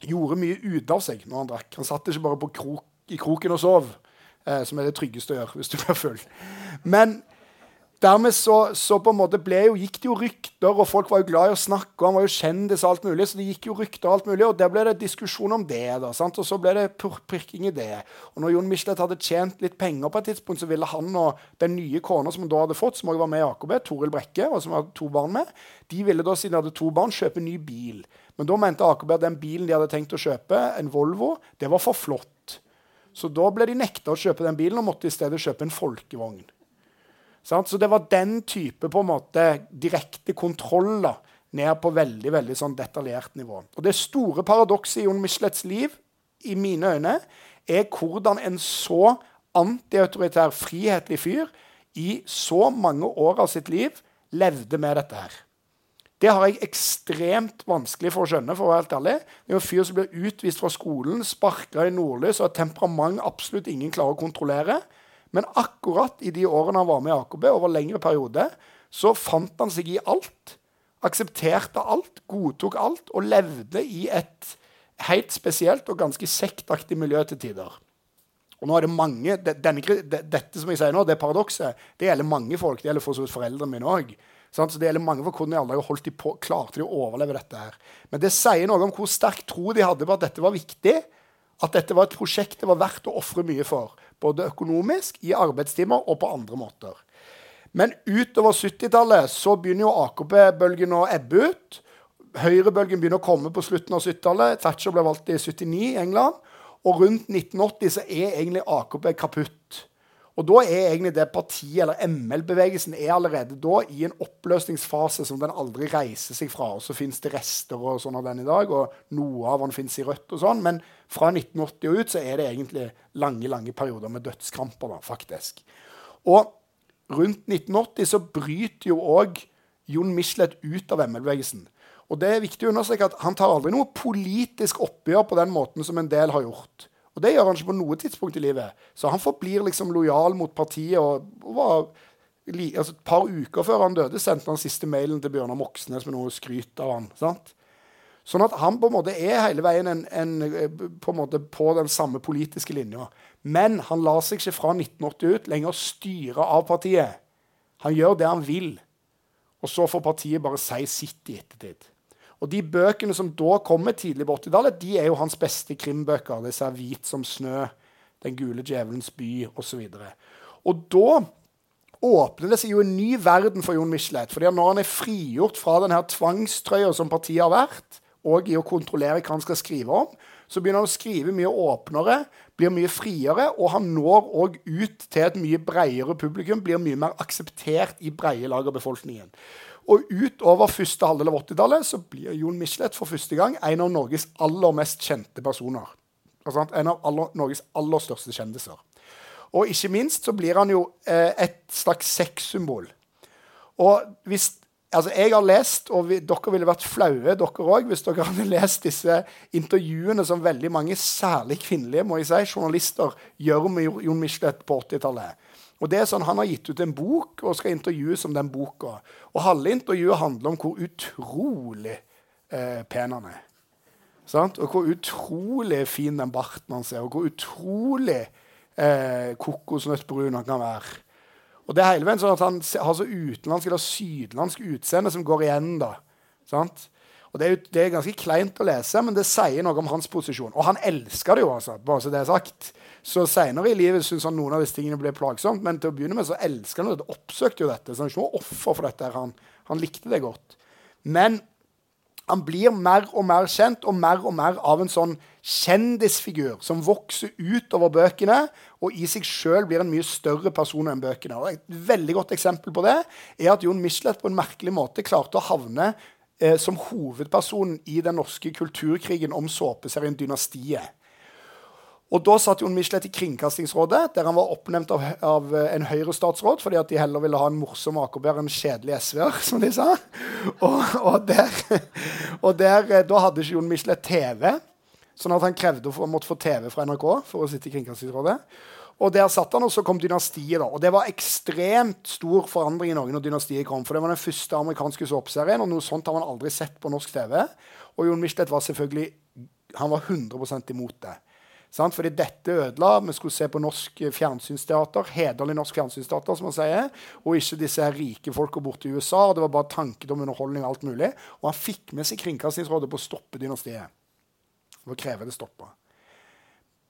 Gjorde mye ut av seg når han drakk. Han satt ikke bare krok, i kroken og sov, eh, som er det tryggeste å gjøre hvis du blir full. Men Dermed så, så, på en måte ble jo, gikk det jo rykter, og folk var jo glad i å snakke, og han var jo kjendis og alt mulig, så det gikk jo rykter og alt mulig, og der ble det diskusjon om det. da, sant? Og så ble det pirking i det. Og når Jon Michelet hadde tjent litt penger på et tidspunkt, så ville han og den nye kona som han da hadde fått, som også var med i AKB, Toril Brekke, og som hadde to barn med, de ville da, siden de hadde to barn, kjøpe ny bil. Men da mente AKB at den bilen de hadde tenkt å kjøpe, en Volvo, det var for flott. Så da ble de nekta å kjøpe den bilen, og måtte i stedet kjøpe en folkevogn. Så det var den type på en måte direkte kontroll da, ned på veldig veldig sånn detaljert nivå. Og Det store paradokset i Jon Michelets liv i mine øyne, er hvordan en så antiautoritær, frihetlig fyr i så mange år av sitt liv levde med dette her. Det har jeg ekstremt vanskelig for å skjønne. for å være helt ærlig. Det er en fyr som blir utvist fra skolen, sparka i nordlys og et temperament absolutt ingen klarer å kontrollere. Men akkurat i de årene han var med i AKB, over lengre periode, så fant han seg i alt. Aksepterte alt, godtok alt og levde i et helt spesielt og ganske sektaktig miljø til tider. Og nå er det mange, denne, Dette som jeg sier nå, det paradokset, det gjelder mange folk. Det gjelder for så vidt foreldrene mine òg. Så det gjelder mange for hvordan de aldri holdt de på, klarte de å overleve dette. her. Men det sier noe om hvor sterk tro de hadde på at dette var viktig. At dette var et prosjekt det var verdt å ofre mye for. Både økonomisk, i arbeidstimer og på andre måter. Men utover 70-tallet så begynner jo AKP-bølgen å ebbe ut. Høyrebølgen begynner å komme på slutten av 70-tallet. Thatcher ble valgt i 79 i England. Og rundt 1980 så er egentlig AKP kaputt. Og da er egentlig det partiet, eller ML-bevegelsen, er allerede da i en oppløsningsfase som den aldri reiser seg fra. Og så fins det rester og sånn av den i dag, og noe av den fins i rødt og sånn. Men fra 1980 og ut så er det egentlig lange lange perioder med dødskramper, da, faktisk. Og rundt 1980 så bryter jo òg Jon Michelet ut av ML-bevegelsen. Og det er viktig å understreke at han tar aldri noe politisk oppgjør på den måten som en del har gjort. Og det gjør han ikke på noe tidspunkt i livet. Så han forblir liksom lojal mot partiet. og, og var, altså Et par uker før han døde, sendte han siste mailen til Bjørnar Moxnes med noe skryt av han. sant? Sånn at han på en måte er hele veien en, en, på, en måte på den samme politiske linja. Men han lar seg ikke fra 1980 ut lenger styre av partiet. Han gjør det han vil. Og så får partiet bare si sitt i ettertid. Og de bøkene som da kommer tidlig på 80-tallet, de er jo hans beste krimbøker. Disse 'Hvit som snø', 'Den gule djevelens by' osv. Og, så og da åpner det seg jo en ny verden for Jon Michelet. fordi når han er frigjort fra denne tvangstrøya som partiet har vært, og i å kontrollere hva han skal skrive om, så begynner han å skrive mye åpnere, blir mye friere, og han når òg ut til et mye bredere publikum, blir mye mer akseptert i breie lag av befolkningen. Og utover første halvdel av 80-tallet så blir Jon Michelet for første gang en av Norges aller mest kjente personer. Altså, en av aller, Norges aller største kjendiser. Og ikke minst så blir han jo eh, et slags sexsymbol. Og hvis Altså, jeg har lest, og vi, dere ville vært flaue, dere òg, hvis dere hadde lest disse intervjuene som veldig mange, særlig kvinnelige må jeg si, journalister, gjør med Jon Michelet på 80-tallet. Og det er sånn, Han har gitt ut en bok og skal intervjues om den boka. Og Halve intervjuet handler om hvor utrolig eh, pen han er. Sant? Og hvor utrolig fin den barten hans er, og hvor utrolig eh, kokosnøttbrun han kan være. Og det er hele veien sånn at Han har så utenlandsk eller sydlandsk utseende som går igjen. da. Sant? Og det er, det er, ganske kleint å lese, men det sier noe om hans posisjon. Og han elsker det jo, altså, bare så det er sagt. Så seinere i livet syns han noen av disse tingene ble plagsomt, men til å begynne med så elsker han det. Oppsøkte jo dette. Så han er ikke noe offer for dette. Han, han likte det godt. Men han blir mer og mer kjent og mer og mer av en sånn kjendisfigur som vokser utover bøkene og i seg sjøl blir en mye større person enn bøkene. Og et veldig godt eksempel på det er at Jon Michelet på en merkelig måte klarte å havne eh, som hovedpersonen i den norske kulturkrigen om såpeserien Dynastiet. Og Da satt Jon Michelet i Kringkastingsrådet, der han var oppnevnt av, av eh, en Høyre-statsråd fordi at de heller ville ha en morsom akerbær enn en kjedelig SV-er, som de sa. Og, og, der, og der, eh, Da hadde ikke Jon Michelet TV, sånn at han krevde å måtte få TV fra NRK for å sitte i Kringkastingsrådet. Og der satt han, og så kom Dynastiet. da, og Det var ekstremt stor forandring i Norge når Dynastiet kom. For det var den første amerikanske såpeserien, og noe sånt har man aldri sett på norsk TV. Og Jon Michelet var selvfølgelig han var 100% imot det. Sant? Fordi dette ødela. Vi skulle se på norsk fjernsynsteater, hederlig norsk fjernsynsteater, som man sier, og ikke disse her rike folka borte i USA. Det var bare tanket om underholdning og alt mulig. Og han fikk med seg Kringkastingsrådet på å stoppe dynastiet. For kreve det stoppa.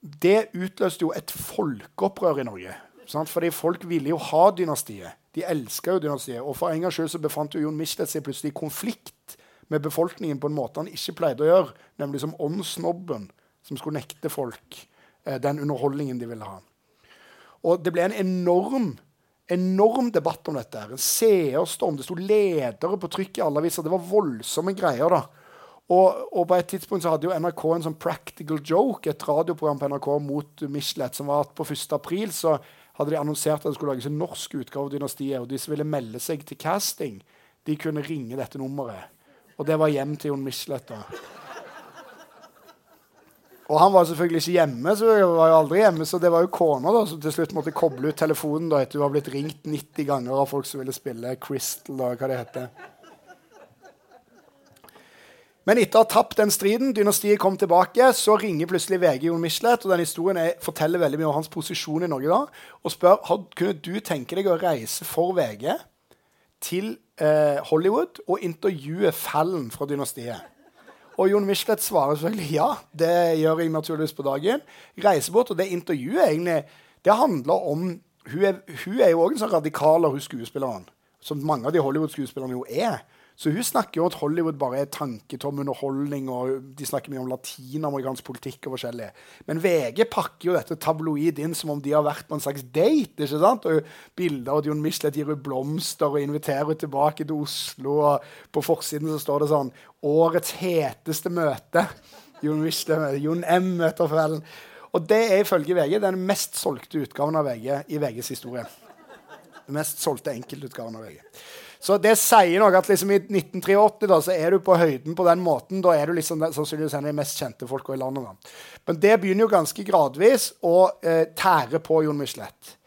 Det utløste jo et folkeopprør i Norge. Sant? Fordi folk ville jo ha dynastiet. De elska jo dynastiet. Og for en gangs skyld så befant jo Jon Michelet seg plutselig i konflikt med befolkningen på en måte han ikke pleide å gjøre, nemlig som åndssnobben som skulle nekte folk eh, den underholdningen de ville ha. Og det ble en enorm, enorm debatt om dette. En seerstorm. Det sto ledere på trykk i alle aviser. Det var voldsomme greier. da. Og, og, på et tidspunkt så hadde jo NRK en sånn Practical Joke, et radioprogram på NRK mot Michelet, som var at på 1. april så hadde de annonsert at det skulle lages en norsk utgave av Dynastiet. Og de som ville melde seg til casting, de kunne ringe dette nummeret. Og det var hjem til Jon Michelet. da. Og han var selvfølgelig ikke hjemme, så jeg var jo aldri hjemme, så det var jo kona da, som til slutt måtte koble ut telefonen da, etter hun var blitt ringt 90 ganger av folk som ville spille Crystal. Da, hva det heter. Men etter å ha tapt den striden, dynastiet kom tilbake, så ringer plutselig VG Jon Michelet. Og den historien er, forteller veldig mye om hans posisjon i Norge da. Og spør kunne du tenke deg å reise for VG til eh, Hollywood og intervjue Fallen fra dynastiet. Og Jon Michelet svarer selvfølgelig ja. Det gjør jeg naturligvis på dagen. Reisebåt og det intervjuet egentlig, det handler om Hun er, hun er jo òg en sånn radikaler, hun skuespilleren. Som mange av de Hollywood-skuespillerne jo er. Så hun snakker jo at Hollywood bare er tanketom underholdning, og de snakker mye om latinamerikansk politikk og forskjellig. Men VG pakker jo dette tabloid inn som om de har vært på en slags date. ikke sant? Og Bilder av Jon Michelet gir henne blomster og inviterer henne tilbake til Oslo. og På forsiden så står det sånn 'Årets heteste møte'. Jon Michelet, Jon M. møter kvelden. Og det er ifølge VG den mest solgte utgaven av VG i VGs historie. Den mest solgte enkeltutgaven av VG. Så det sier noe at liksom i 1983 da, så er du på høyden på den måten. Da er du liksom sannsynligvis en av de mest kjente folka i landet. Da. Men det begynner jo ganske gradvis å eh, tære på Jon Michelet.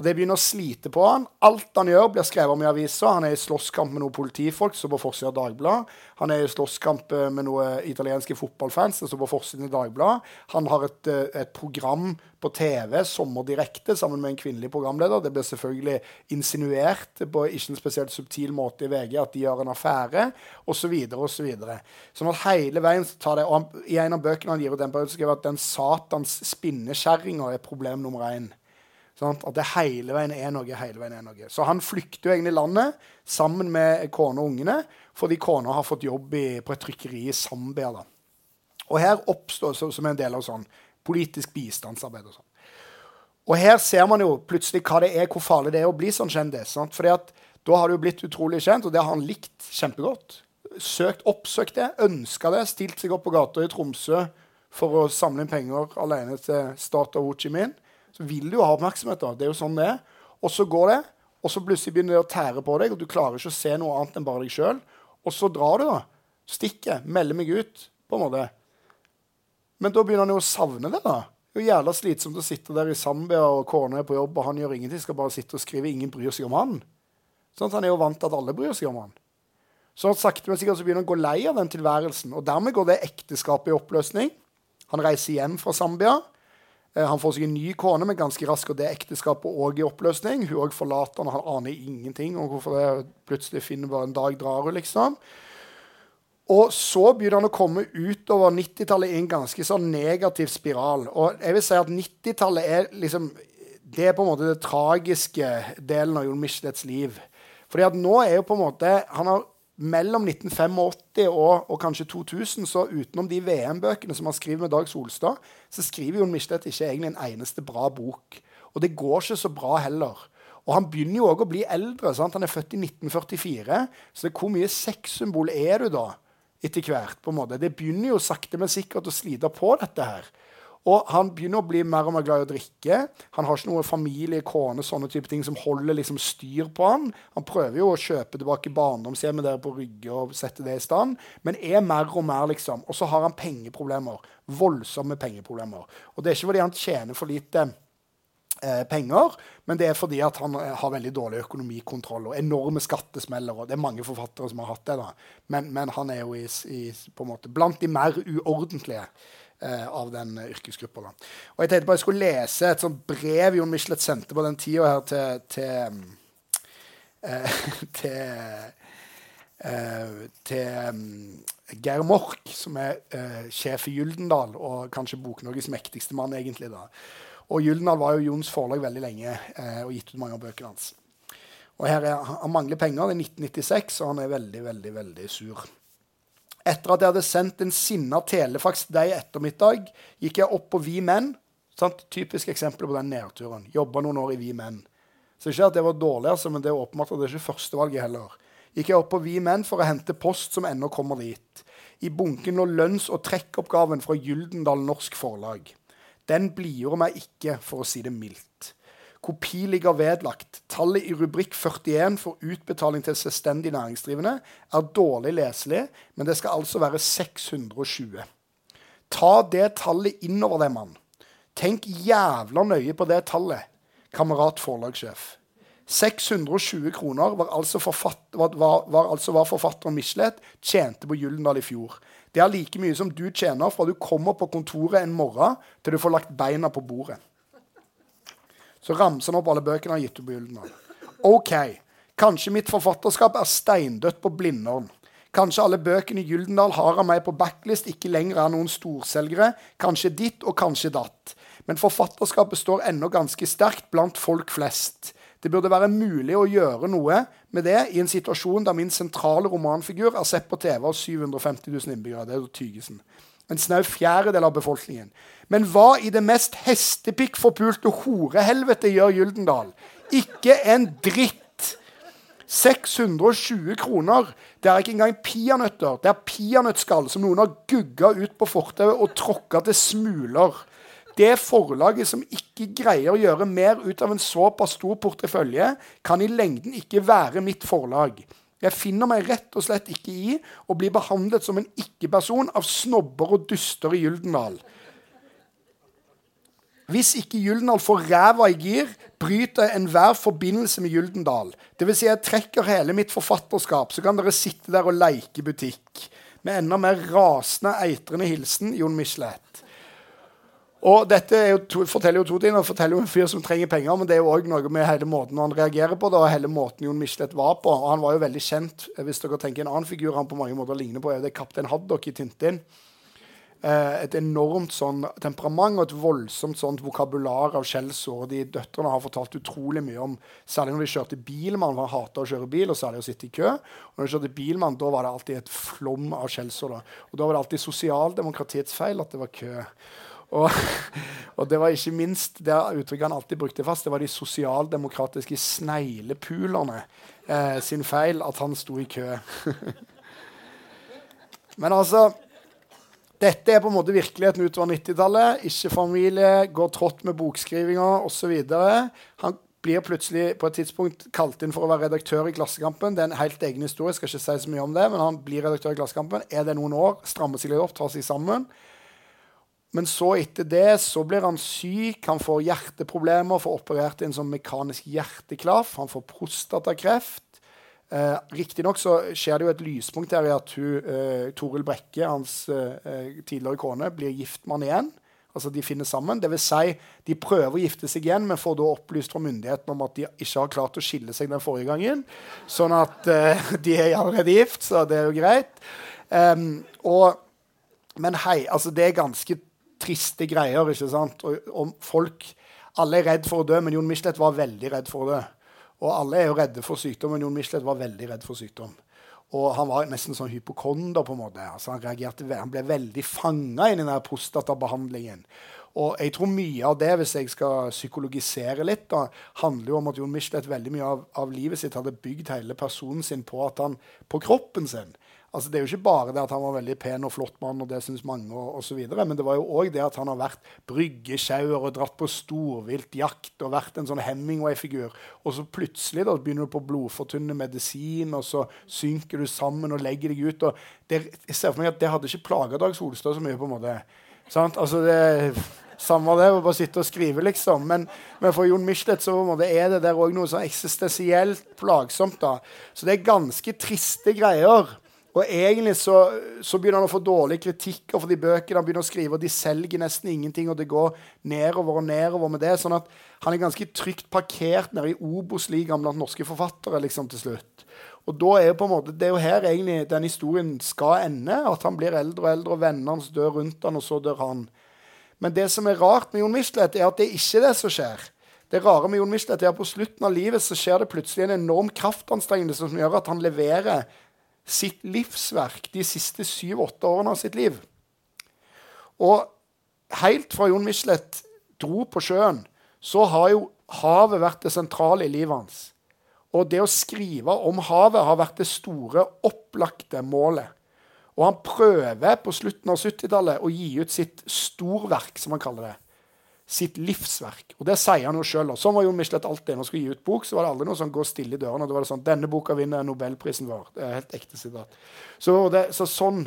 Og det begynner å slite på han. Alt han gjør, blir skrevet om i avisa. Han er i slåsskamp med noen politifolk som på forsida av Dagbladet. Han er i slåsskamp eh, med noen italienske fotballfans som på forsiden i Dagbladet. Han har et, eh, et, program på TV, Sommerdirekte, sammen med en kvinnelig programleder. Det blir selvfølgelig insinuert på ikke en spesielt subtil måte i VG at de gjør en affære, osv. osv. Sånn at hele veien tar det, og han, I en av bøkene han gir ut, den skriver at den satans spinnekjerringa er problem nummer én. Sånn, at det hele veien er noe. hele veien er noe. Så han flykter jo egentlig landet sammen med kona og ungene fordi kona har fått jobb i, på et trykkeri i Zambia. Da. Og her oppstår så, som en del av sånn politisk bistandsarbeid. Og sånn. Og her ser man jo plutselig hva det er, hvor farlig det er å bli sånn kjendis. Sant? Fordi at da har jo blitt utrolig kjent, og det har han likt kjempegodt. Søkt, Oppsøkt det, ønska det, stilt seg opp på gata i Tromsø for å samle inn penger alene til Stata Ho Chi Minh vil du ha oppmerksomhet. da. Det er jo sånn det. Og så går det, og så plutselig begynner det å tære på deg, og du klarer ikke å se noe annet enn bare deg sjøl. Og så drar du, da. Stikker. Melder meg ut, på en måte. Men da begynner han jo å savne det. da. Det er jo jævla slitsomt å sitte der i Zambia, og kona er på jobb, og han gjør ingenting. Skal bare sitte og skrive. Ingen bryr seg om han. Sånn at Han er jo vant til at alle bryr seg om han. Sånn at sakte, men sikkert så begynner han å gå lei av den tilværelsen. Og dermed går det ekteskapet i oppløsning. Han reiser hjem fra Zambia. Eh, han får seg en ny kone, men ganske raskt og det ekteskapet òg i oppløsning. Hun òg forlater han, han aner ingenting om hvorfor det plutselig finner bare en dag drar hun, liksom. Og så begynner han å komme utover 90-tallet i en ganske sånn negativ spiral. Og jeg vil si at 90-tallet er liksom Det er på en måte det tragiske delen av Jon Michelets liv. Fordi at nå er jo på en måte Han har mellom 1985 og, og, kanskje 2000, så utenom de VM-bøkene som han skriver med Dag Solstad, så skriver Jon Michelet ikke egentlig en eneste bra bok. Og det går ikke så bra heller. Og han begynner jo òg å bli eldre. Sant? Han er født i 1944. Så hvor mye sexsymbol er du da etter hvert? på en måte? Det begynner jo sakte, men sikkert å slite på dette her. Og han begynner å bli mer og mer glad i å drikke. Han har ikke noe familie, kone, sånne type ting som holder liksom styr på han. Han prøver jo å kjøpe tilbake barndomshjemmet der på Rygge og sette det i stand, men er mer og mer, liksom. Og så har han pengeproblemer. Voldsomme pengeproblemer. Og det er ikke fordi han tjener for lite eh, penger, men det er fordi at han eh, har veldig dårlig økonomikontroll og enorme skattesmeller. og Det er mange forfattere som har hatt det, da. Men, men han er jo i, i, på en måte blant de mer uordentlige eh, av den yrkesgruppa. Jeg tenkte bare jeg skulle lese et sånt brev Jon Michelet sendte på den tida her til, til, eh, til, eh, til um, Geir Mork, som er eh, sjef i Gyldendal, og kanskje Bok-Norges mektigste mann, egentlig. da. Og Gyldendal var jo Jons forlag veldig lenge eh, og gitt ut mange av bøkene hans. Og her er, Han mangler penger. Det er 1996, og han er veldig, veldig, veldig sur. Etter at jeg hadde sendt en sinna telefaks til deg i ettermiddag, gikk jeg opp på Vi Menn. Sant? Typisk eksempel på den nedturen. Jobba noen år i Vi Menn. Så ikke at det var dårlig, altså, men det er åpenbart at det er ikke førstevalget heller. Gikk jeg opp på Vi Menn for å hente post som ennå kommer dit. I bunken lå lønns- og trekkoppgaven fra Gyldendal Norsk Forlag. Den blidgjorde meg ikke, for å si det mildt. Kopi ligger vedlagt. Tallet i rubrikk 41 for utbetaling til selvstendig næringsdrivende er dårlig leselig, men det skal altså være 620. Ta det tallet innover deg, mann. Tenk jævla nøye på det tallet, kamerat forlagssjef. 620 kroner var altså, forfatt, var, var, var altså hva forfatteren Michelet tjente på Gyldendal i fjor. Det er like mye som du tjener fra du kommer på kontoret en morgen til du får lagt beina på bordet. Så ramser han opp alle bøkene han har gitt ut på Gyldendal. OK. Kanskje mitt forfatterskap er steindødt på Blindern. Kanskje alle bøkene i Gyldendal har av meg på backlist ikke lenger er noen storselgere. Kanskje ditt og kanskje datt. Men forfatterskapet står ennå ganske sterkt blant folk flest. Det burde være mulig å gjøre noe med det i en situasjon der min sentrale romanfigur er sett på TV av 750 000 innbyggere. Det er Tygesen en snau fjerdedel av befolkningen. Men hva i det mest hestepikkforpulte horehelvete gjør Gyldendal? Ikke en dritt. 620 kroner. Det er ikke engang peanøtter. Det er peanøttskall som noen har gugga ut på fortauet og tråkka til smuler. Det forlaget som ikke greier å gjøre mer ut av en såpass stor portefølje, kan i lengden ikke være mitt forlag. Jeg finner meg rett og slett ikke i å bli behandlet som en ikke-person av snobber og duster i Gyldendal. Hvis ikke Gyldendal får ræva i gir, bryter jeg enhver forbindelse med Gyldendal. Dvs. Si jeg trekker hele mitt forfatterskap, så kan dere sitte der og leke butikk. Med enda mer rasende, eitrende hilsen Jon Michelet. Og dette to, forteller jo to ting. Det forteller jo en fyr som trenger penger, men det er jo òg noe med hele måten han reagerer på det, og hele måten Jon Michelet var på. Og han var jo veldig kjent. Hvis dere tenker en annen figur han på mange måter ligner på, er det kaptein Haddock i Tintin. Eh, et enormt sånn temperament og et voldsomt sånt vokabular av skjellsord. De døtrene har fortalt utrolig mye om Særlig når de kjørte bil. Man hata å kjøre bil, og særlig å sitte i kø. Og når de kjørte bil, man, da var det alltid et flom av skjellsord. Og da var det alltid sosialdemokratiets feil at det var kø. Og, og, det var ikke minst det uttrykket han alltid brukte fast, det var de sosialdemokratiske sneglepulerne eh, sin feil at han sto i kø. Men altså Dette er på en måte virkeligheten utover 90-tallet. Ikke familie, går trått med bokskrivinga osv. Han blir plutselig på et tidspunkt kalt inn for å være redaktør i Klassekampen. Det er en helt egen historie, jeg skal ikke si så mye om det, men han blir redaktør i Klassekampen. Er det noen år, strammer seg litt opp, tar seg sammen. Men så etter det så blir han syk, han får hjerteproblemer, får operert en sånn mekanisk hjerteklaff, han får prostatakreft. Eh, Riktignok så skjer det jo et lyspunkt her i at hun, eh, Toril Brekke, hans eh, tidligere kone, blir gift med han igjen. Altså De finner sammen. Det vil si, de prøver å gifte seg igjen, men får da opplyst fra myndighetene om at de ikke har klart å skille seg den forrige gangen. Sånn at eh, de er allerede gift, så det er jo greit. Um, og, men hei, altså det er ganske triste greier, ikke sant? Og, og folk Alle er redd for å dø, men Jon Michelet var veldig redd for å dø. Og alle er jo redde for sykdom, men Jon Michelet var veldig redd for sykdom. Og han var nesten sånn hypokonder. på en måte. Altså han, reagerte, han ble veldig fanga i den prostatabehandlingen. Og jeg tror mye av det, hvis jeg skal psykologisere litt, da, handler jo om at Jon Michelet veldig mye av, av, livet sitt hadde bygd hele personen sin på, at han, på kroppen sin. Altså, det er jo ikke bare det at han var veldig pen og flott mann, og det syns mange, og osv., men det var jo òg det at han har vært bryggesjauer og dratt på storviltjakt og vært en sånn Hemingway-figur. Og så plutselig da begynner du på blodfortynnende medisin, og så synker du sammen og legger deg ut. og det, Jeg ser for meg at det hadde ikke plaga Dag Solstad så mye. på en måte. Sant? Altså det, Samme det, å bare sitte og skrive, liksom. Men, men for Jon Michelet så er det der òg noe sånn eksistensielt plagsomt. da. Så det er ganske triste greier. Og egentlig så, så, begynner han å få dårlige kritikker for de bøkene han begynner å skrive, og de selger nesten ingenting, og det går nedover og nedover med det. Sånn at han er ganske trygt parkert nede i Obos-ligaen blant norske forfattere liksom til slutt. Og da er jo på en måte, Det er jo her egentlig den historien skal ende. At han blir eldre og eldre, og vennene hans dør rundt han, og så dør han. Men det som er rart med Jon Michelet, er at det ikke er det som skjer. Det rare med Jon Michelet er at på slutten av livet så skjer det plutselig en enorm kraftanstrengelse som gjør at han leverer sitt livsverk de siste syv-åtte årene av sitt liv. Og helt fra Jon Michelet dro på sjøen, så har jo havet vært det sentrale i livet hans. Og det å skrive om havet har vært det store, opplagte målet. Og han prøver på slutten av 70-tallet å gi ut sitt storverk, som han kaller det sitt livsverk. Og det sier han jo sjøl. Sånn var jo Michelet alltid. Når han skulle gi ut bok, så var det aldri noe sånn 'gå stille i dørene'. Det var det sånn 'Denne boka vinner nobelprisen vår'. Det er helt ekte sitat. Så, det, så sånn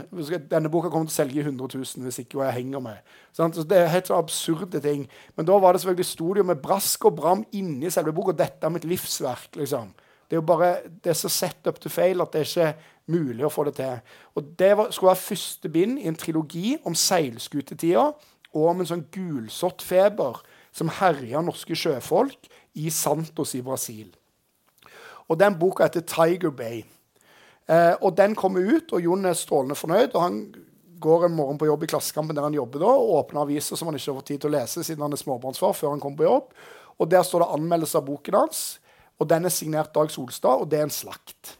Denne boka kommer til å selge 100 000 hvis ikke jeg henger med. Så det er helt så absurde ting. Men da var det selvfølgelig studio med brask og bram inni selve boka. Dette er mitt livsverk, liksom. Det er jo bare, det er så set up to fail at det er ikke mulig å få det til. Og Det var, skulle være første bind i en trilogi om seilskutetida og om en sånn gulsottfeber som herja norske sjøfolk i Santos i Brasil. Og Den boka heter 'Tiger Bay'. Eh, og Den kommer ut, og Jon er strålende fornøyd. og Han går en morgen på jobb i Klassekampen der han jobber da, og åpner aviser som han ikke har fått tid til å lese siden han er småbarnsfar før han kommer på jobb. Og Der står det anmeldelse av boken hans. og Den er signert Dag Solstad, og det er en slakt.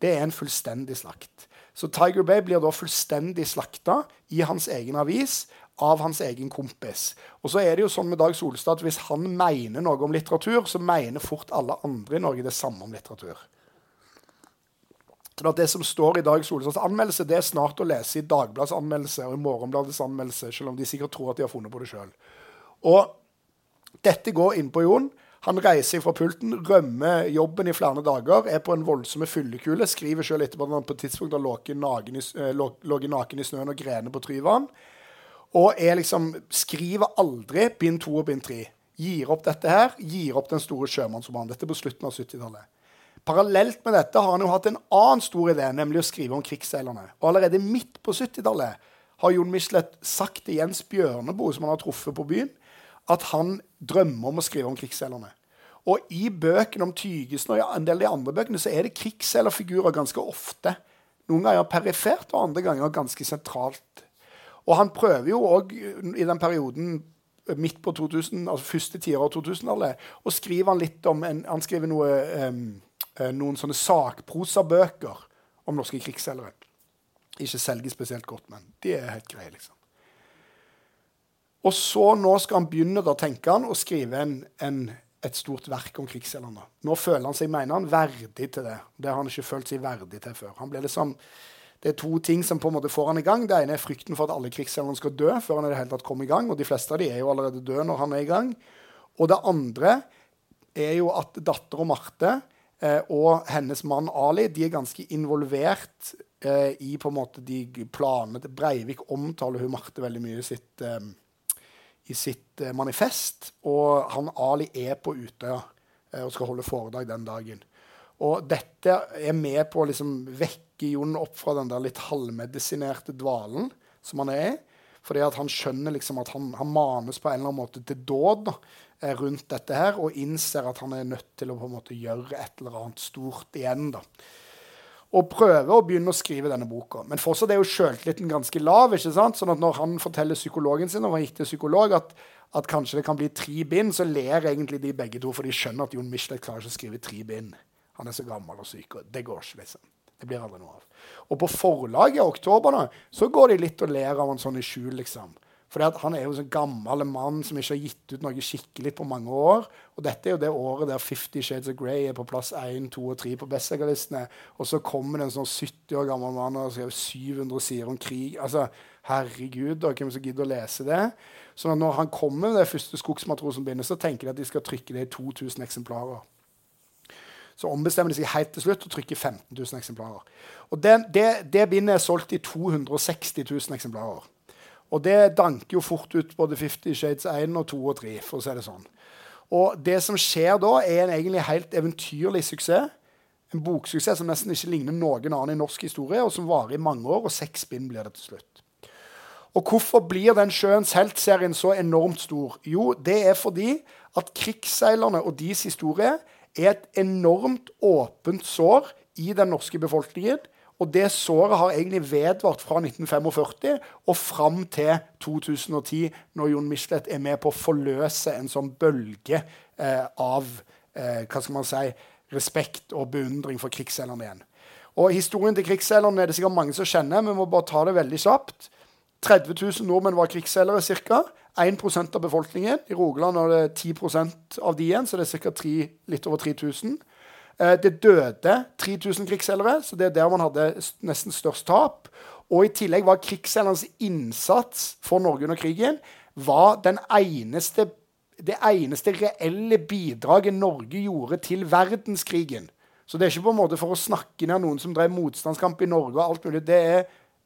Det er en fullstendig slakt. Så Tiger Bay blir da fullstendig slakta i hans egen avis av hans egen kompis. Og så er det jo sånn med Dag Solstad at Hvis han mener noe om litteratur, så mener fort alle andre i Norge det samme om litteratur. Så Det som står i Dag Solstads anmeldelse, det er snart å lese i Dagbladets anmeldelse og i Morgenbladets anmeldelse, selv om de sikkert tror at de har funnet på det sjøl. Og dette går inn på Jon. Han reiser fra pulten, rømmer jobben i flere dager, er på en voldsom fyllekule. Skriver sjøl etterpå at han på et tidspunkt har ligget naken, eh, naken, i snøen og grener på Tryvann. Og er liksom Skriver aldri bind to og bind tre. Gir opp dette her. Gir opp den store sjømannsromanen. Dette på slutten av 70-tallet. Parallelt med dette har han jo hatt en annen stor idé, nemlig å skrive om krigsseilerne. Og allerede midt på 70-tallet har Jon Michelet sagt til Jens Bjørneboe, som han har truffet på byen, at han drømmer om å skrive om krigsseilerne. Og i bøkene om Tygesen og en del av de andre bøkene så er det krigsseilerfigurer ganske ofte. Noen ganger perifert, og andre ganger ganske sentralt og han prøver jo òg i den perioden midt på 2000, altså første tiår av 2000-tallet, og skriver han litt om en, Han skriver noe, um, noen sånne sakprosabøker om norske krigsselgere. Ikke selger spesielt godt, men de er helt greie, liksom. Og så nå skal han begynne, da tenker han, å skrive en, en, et stort verk om krigsselgerne. Nå føler han seg, mener han, verdig til det. Det har han ikke følt seg verdig til før. Han ble liksom det er to ting som på en måte får han i gang. Det ene er frykten for at alle krigsseilerne skal dø før han i det hele tatt kommer i gang. Og de fleste av de er jo allerede døde når han er i gang. Og det andre er jo at datter og Marte eh, og hennes mann Ali de er ganske involvert eh, i på en måte de planene Breivik omtaler hun Marte veldig mye i sitt, eh, i sitt eh, manifest. Og han Ali er på Utøya eh, og skal holde foredrag den dagen. Og dette er med på å liksom vekke Jon opp fra den der litt halvmedisinerte dvalen som han er i. Fordi at han skjønner liksom at han, han, manes på en eller annen måte til dåd da, rundt dette her, og innser at han er nødt til å på en måte gjøre et eller annet stort igjen. da. Og prøver å begynne å skrive denne boka. Men fortsatt er jo sjøltilliten ganske lav. ikke sant? Sånn at når han forteller psykologen sin, når han gikk til psykolog, at, at, kanskje det kan bli tre bind, så ler egentlig de begge to, for de skjønner at Jon Michelet klarer ikke å skrive tre bind. Han er så gammel og syk. og Det går ikke, liksom. Det blir aldri noe av. Og på forlaget i oktober nå, så går de litt og ler av han sånn i skjul, liksom. For han er jo en sånn gammel mann som ikke har gitt ut noe skikkelig på mange år. Og dette er jo det året der Fifty Shades of Grey er på plass 1, 2 og 3 på bestselgerlistene. Og så kommer det en sånn 70 år gammel mann og skriver 700 sider om krig. Altså, Herregud, da, hvem som gidder å lese det? Så når han kommer med det første skogsmatrosen begynner, så tenker de at de skal trykke det i 2000 eksemplarer. Så ombestemmer de seg helt til slutt og trykker 15 000 eksemplarer. Og Det, det, det bindet er solgt i 260 000 eksemplarer. Og det danker jo fort ut både 50 Shades 1 og 2 og 3, for å si det sånn. Og det som skjer da, er en egentlig helt eventyrlig suksess. En boksuksess som nesten ikke ligner noen annen i norsk historie, og som varer i mange år, og seks bind blir det til slutt. Og hvorfor blir den Sjøens helt-serien så enormt stor? Jo, det er fordi at krigsseilerne og deres historie er et enormt åpent sår i den norske befolkningen. Og det såret har egentlig vedvart fra 1945 og fram til 2010, når Jon Michelet er med på å forløse en sånn bølge eh, av eh, hva skal man si, respekt og beundring for krigsseilerne igjen. Og Historien til krigsseilerne er det sikkert mange som kjenner. Vi må bare ta det veldig kjapt. 30 000 nordmenn var krigsseilere ca. 1% av befolkningen. I Rogaland er det 10 av de igjen, så det er ca. litt over 3000. Eh, det døde 3000 krigsselgere, så det er der man hadde nesten størst tap. Og i tillegg var krigsseilernes innsats for Norge under krigen var eneste, det eneste reelle bidraget Norge gjorde til verdenskrigen. Så det er ikke på en måte for å snakke ned noen som drev motstandskamp i Norge. og alt mulig. Er,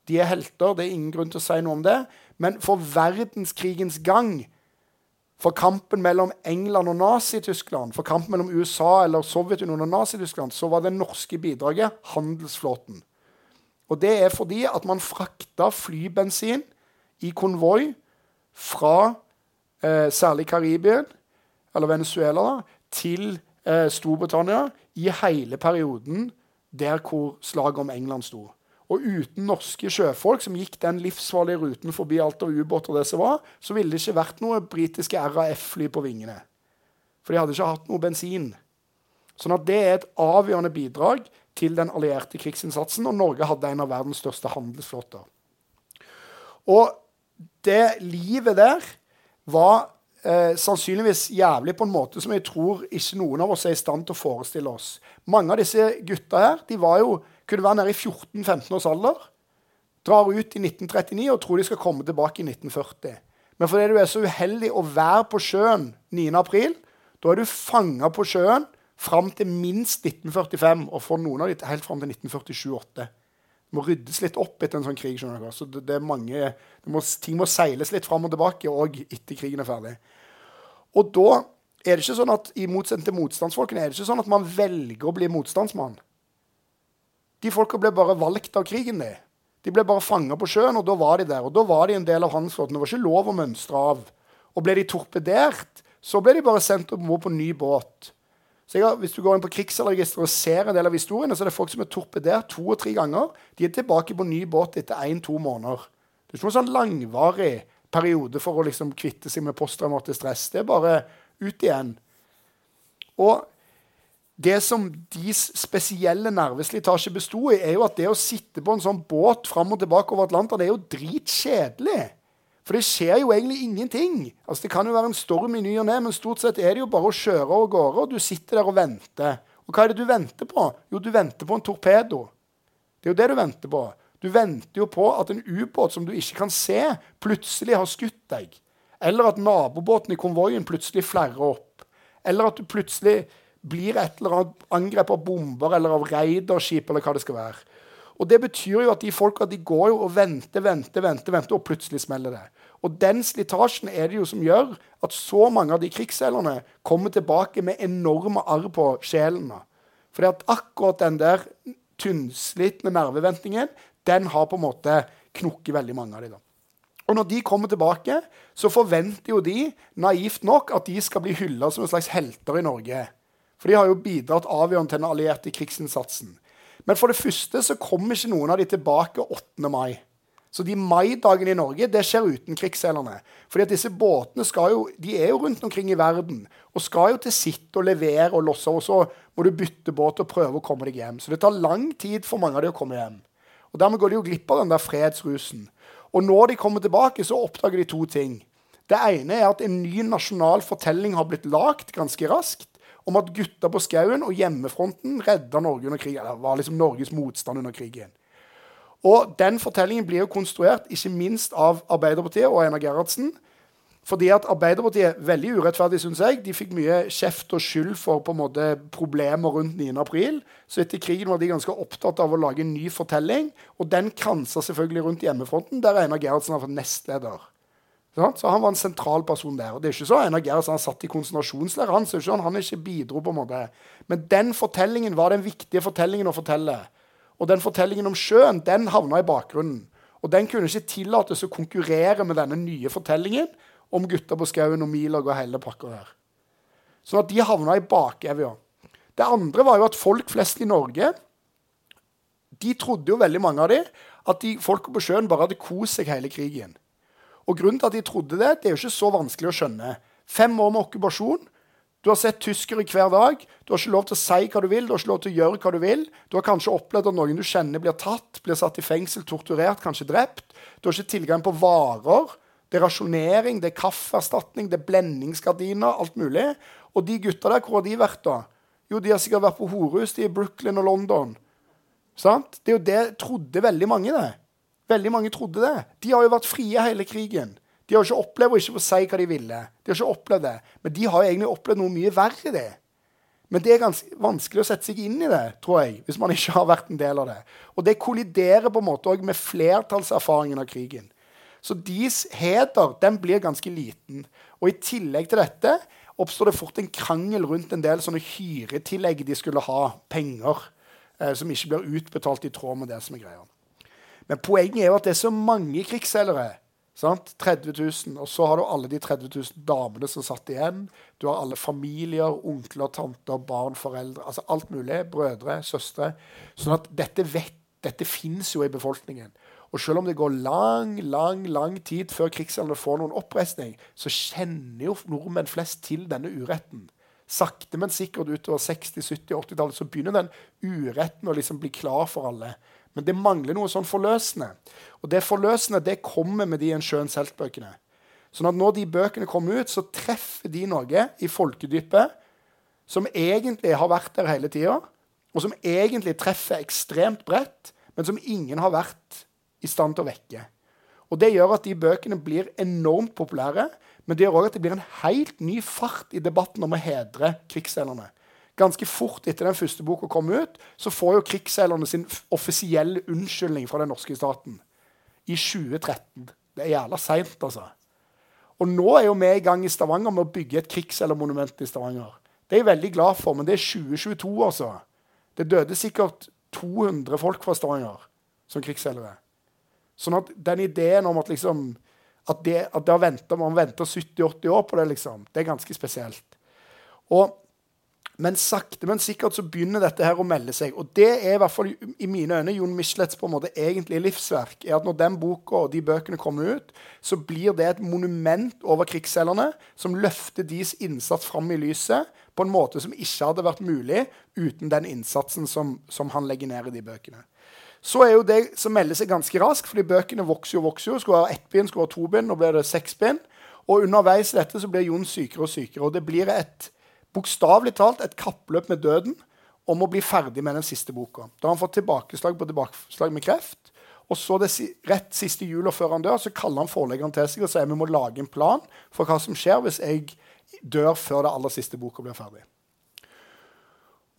de er helter, det er ingen grunn til å si noe om det. Men for verdenskrigens gang for kampen mellom England og Nazi-Tyskland, for kampen mellom USA eller Sovjetunionen og Nazi-Tyskland, så var det norske bidraget handelsflåten. Og det er fordi at man frakta flybensin i konvoi fra eh, særlig Karibia, eller Venezuela, da, til eh, Storbritannia i hele perioden der hvor slaget om England sto. Og uten norske sjøfolk som gikk den livsfarlige ruten forbi alt av ubåter, det som var, så ville det ikke vært noe britiske RAF-fly på vingene. For de hadde ikke hatt noe bensin. Sånn at det er et avgjørende bidrag til den allierte krigsinnsatsen, og Norge hadde en av verdens største handelsflåter. Og det livet der var eh, sannsynligvis jævlig på en måte som jeg tror ikke noen av oss er i stand til å forestille oss. Mange av disse gutta her de var jo kunne være nede i 14-15 års alder. Drar ut i 1939 og tror de skal komme tilbake i 1940. Men fordi du er så uheldig å være på sjøen 9.4, da er du fanga på sjøen fram til minst 1945, og for noen av de helt fram til 1947-8. Det må ryddes litt opp etter en sånn krig. Så det, det er mange, det må, ting må seiles litt fram og tilbake òg etter krigen er ferdig. Og da er det ikke sånn at i motsetning til motstandsfolkene er det ikke sånn at man velger å bli motstandsmann. De folka ble bare valgt av krigen, de. De ble bare fanga på sjøen, og da var de der. Og da var de en del av handelsflåten. Det var ikke lov å mønstre av. Og ble de torpedert, så ble de bare sendt om bord på ny båt. Så jeg, Hvis du går inn på krigsregisteret og ser en del av historiene, så er det folk som er torpedert to og tre ganger. De er tilbake på ny båt etter én-to måneder. Det er ikke noen sånn langvarig periode for å liksom kvitte seg med posttraumatisk stress. Det er bare ut igjen. Og det som deres spesielle nerveslitasje besto i, er jo at det å sitte på en sånn båt fram og tilbake over Atlanteren er jo dritkjedelig. For det skjer jo egentlig ingenting. Altså Det kan jo være en storm i ny og ne, men stort sett er det jo bare å kjøre av gårde, og du sitter der og venter. Og hva er det du venter på? Jo, du venter på en torpedo. Det er jo det du venter på. Du venter jo på at en ubåt som du ikke kan se, plutselig har skutt deg. Eller at nabobåten i konvoien plutselig flerrer opp. Eller at du plutselig blir et eller annet angrep av bomber eller av raiderskip eller hva det skal være. Og Det betyr jo at de folka de går jo og venter, venter, venter, venter, og plutselig smeller det. Og Den slitasjen er det jo som gjør at så mange av de krigsseilerne kommer tilbake med enorme arr på sjelen. Fordi at akkurat den der tynnslitne nerveventingen, den har på en måte knukket veldig mange av dem. Og når de kommer tilbake, så forventer jo de naivt nok at de skal bli hylla som en slags helter i Norge. For de har jo bidratt avgjørende til den allierte krigsinnsatsen. Men for det første så kommer ikke noen av de tilbake 8. mai. Så de maidagene i Norge det skjer uten krigsseilerne. Fordi at disse båtene skal jo, de er jo rundt omkring i verden og skal jo til sitt og levere og losse. Og så må du bytte båt og prøve å komme deg hjem. Så det tar lang tid for mange av de å komme hjem. Og Dermed går de jo glipp av den der fredsrusen. Og når de kommer tilbake, så oppdager de to ting. Det ene er at en ny nasjonal fortelling har blitt lagd ganske raskt om at gutta på skauen og hjemmefronten redda Norge under krigen. Eller var liksom Norges motstand under krigen. Og den fortellingen blir jo konstruert ikke minst av Arbeiderpartiet og Einar Gerhardsen. Fordi at Arbeiderpartiet, veldig urettferdig synes jeg, de fikk mye kjeft og skyld for på en måte problemer rundt 9. april. Så etter krigen var de ganske opptatt av å lage en ny fortelling. Og den kransa selvfølgelig rundt hjemmefronten, der Einar Gerhardsen har fått nestleder. Så han var en sentral person der. Og det er ikke så Einar Gerhardsen han satt i konsentrasjonsleir. Han, han, han ikke bidro på en måte. Men den fortellingen var den viktige fortellingen å fortelle. Og den fortellingen om sjøen den havna i bakgrunnen. Og den kunne ikke tillates å konkurrere med denne nye fortellingen om gutta på skauen og Milog og hele pakka her. Sånn at de havna i bakevja. Det andre var jo at folk flest i Norge de trodde jo veldig mange av de, at de, folka på sjøen bare hadde kost seg hele krigen. Og grunnen til at de trodde det, det er jo ikke så vanskelig å skjønne. Fem år med okkupasjon. Du har sett tyskere hver dag. Du har ikke lov til å si hva du vil, du har ikke lov til å gjøre hva du vil. Du har kanskje opplevd at noen du kjenner, blir tatt, blir satt i fengsel, torturert, kanskje drept. Du har ikke tilgang på varer. Det er rasjonering, det er kaffeerstatning, det er blendingsgardiner, alt mulig. Og de gutta der, hvor har de vært da? Jo, de har sikkert vært på horehus i Brooklyn og London. Sant? Det er jo det trodde veldig mange, det. Veldig mange trodde det. De har jo vært frie hele krigen. De har ikke opplevd å ikke få si hva de ville. De har ikke opplevd det. Men de har egentlig opplevd noe mye verre, det. Men det er ganske vanskelig å sette seg inn i det, tror jeg, hvis man ikke har vært en del av det. Og det kolliderer på en måte òg med flertallserfaringen av krigen. Så deres heder den blir ganske liten. Og i tillegg til dette oppstår det fort en krangel rundt en del sånne hyretillegg de skulle ha, penger, eh, som ikke blir utbetalt i tråd med det som er greia. Men poenget er jo at det er så mange krigsseilere. 30 000. Og så har du alle de 30 000 damene som satt igjen. Du har alle familier, onkler, tanter, barn, foreldre. altså Alt mulig. Brødre, søstre. Sånn at dette vet, dette fins jo i befolkningen. Og selv om det går lang, lang lang tid før krigsseilerne får noen oppreisning, så kjenner jo nordmenn flest til denne uretten. Sakte, men sikkert utover 60-, 70-, 80-tallet så begynner den uretten å liksom bli klar for alle. Men det mangler noe sånn forløsende. Og det forløsende det kommer med de En sjøen helt-bøkene. Sånn at når de bøkene kommer ut, så treffer de noe i folkedypet som egentlig har vært der hele tida, og som egentlig treffer ekstremt bredt, men som ingen har vært i stand til å vekke. Og Det gjør at de bøkene blir enormt populære, men det gjør òg at det blir en helt ny fart i debatten om å hedre krigsseilerne ganske fort etter den første boka kom ut, så får jo krigsseilerne sin offisielle unnskyldning fra den norske staten. I 2013. Det er jævla seint, altså. Og nå er jo vi i gang i Stavanger med å bygge et krigsseilermonument i Stavanger. Det er jeg veldig glad for, men det er 2022, altså. Det døde sikkert 200 folk fra Stavanger som krigsseilere. Sånn at den ideen om at liksom at, det, at det venter, man venter 70-80 år på det, liksom, det er ganske spesielt. Og men sakte, men sikkert så begynner dette her å melde seg. Og det er i hvert fall i mine øyne Jon Michelets på en måte egentlige livsverk. er at Når den boka og de bøkene kommer ut, så blir det et monument over krigsseilerne som løfter deres innsats fram i lyset på en måte som ikke hadde vært mulig uten den innsatsen som, som han legger ned i de bøkene. Så er jo det som melder seg ganske raskt, fordi bøkene vokser jo vokser jo. Skulle ha ett bind, skulle ha to bind, nå blir det seks bind. Og underveis dette så blir Jon sykere og sykere. Og det blir et bokstavelig talt et kappløp med døden om å bli ferdig med den siste boka. Da har han fått tilbakeslag på tilbakeslag med kreft. Og så det, rett siste jula før han dør, så kaller han forleggeren til seg og sier vi må lage en plan for hva som skjer hvis jeg dør før det aller siste boka blir ferdig.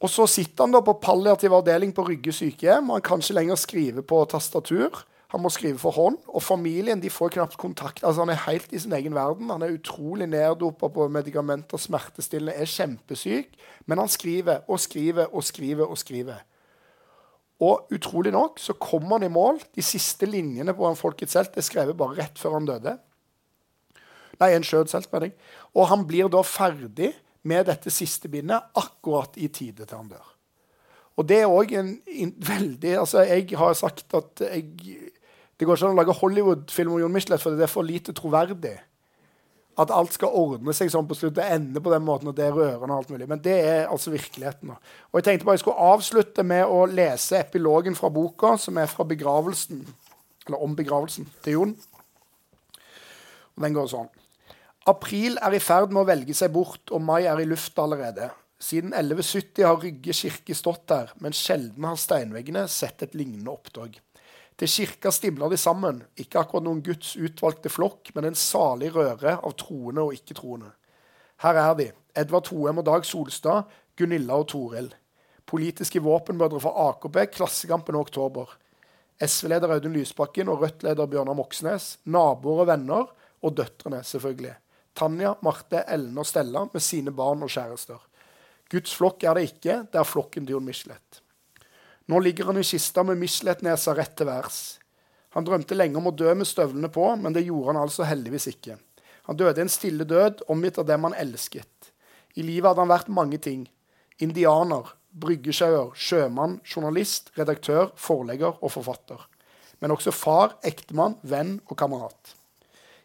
Og så sitter han da på palliativ avdeling på Rygge sykehjem, og han kan ikke lenger skrive på tastatur. Han må skrive for hånd. Og familien de får knapt kontakt. Altså Han er helt i sin egen verden. Han er utrolig neddopa på medikamenter, smertestillende, er kjempesyk. Men han skriver og skriver og skriver og skriver. Og utrolig nok så kommer han i mål. De siste linjene på en Folkets helt er skrevet bare rett før han døde. Nei, en skjøt selv. Og han blir da ferdig med dette siste bindet akkurat i tide til han dør. Og det er òg en, en, veldig Altså, jeg har sagt at jeg Det går ikke an å lage Hollywood-film om Jon Michelet, for det er for lite troverdig. At alt skal ordne seg sånn på slutt. Det ender på den måten, og det er rørende. og alt mulig. Men det er altså virkeligheten. Og jeg tenkte bare jeg skulle avslutte med å lese epilogen fra boka, som er fra begravelsen, eller om begravelsen til Jon. Og den går sånn. April er i ferd med å velge seg bort, og mai er i lufta allerede. Siden 1170 har Rygge kirke stått der, men sjelden har steinveggene sett et lignende opptog. Til kirka stimler de sammen, ikke akkurat noen Guds utvalgte flokk, men en salig røre av troende og ikke-troende. Her er de, Edvard Hoem og Dag Solstad, Gunilla og Toril. Politiske våpenmødre fra AKP, Klassekampen og Oktober. SV-leder Audun Lysbakken og Rødt-leder Bjørnar Moxnes. Naboer og venner, og døtrene, selvfølgelig. Tanja, Marte, Ellen og Stella med sine barn og kjærester. Guds flokk er det ikke, det er flokken til Jon Michelet. Nå ligger han i kista med Michelet-nesa rett til værs. Han drømte lenge om å dø med støvlene på, men det gjorde han altså heldigvis ikke. Han døde en stille død, omgitt av dem han elsket. I livet hadde han vært mange ting. Indianer, bryggesjauer, sjømann, journalist, redaktør, forlegger og forfatter. Men også far, ektemann, venn og kamerat.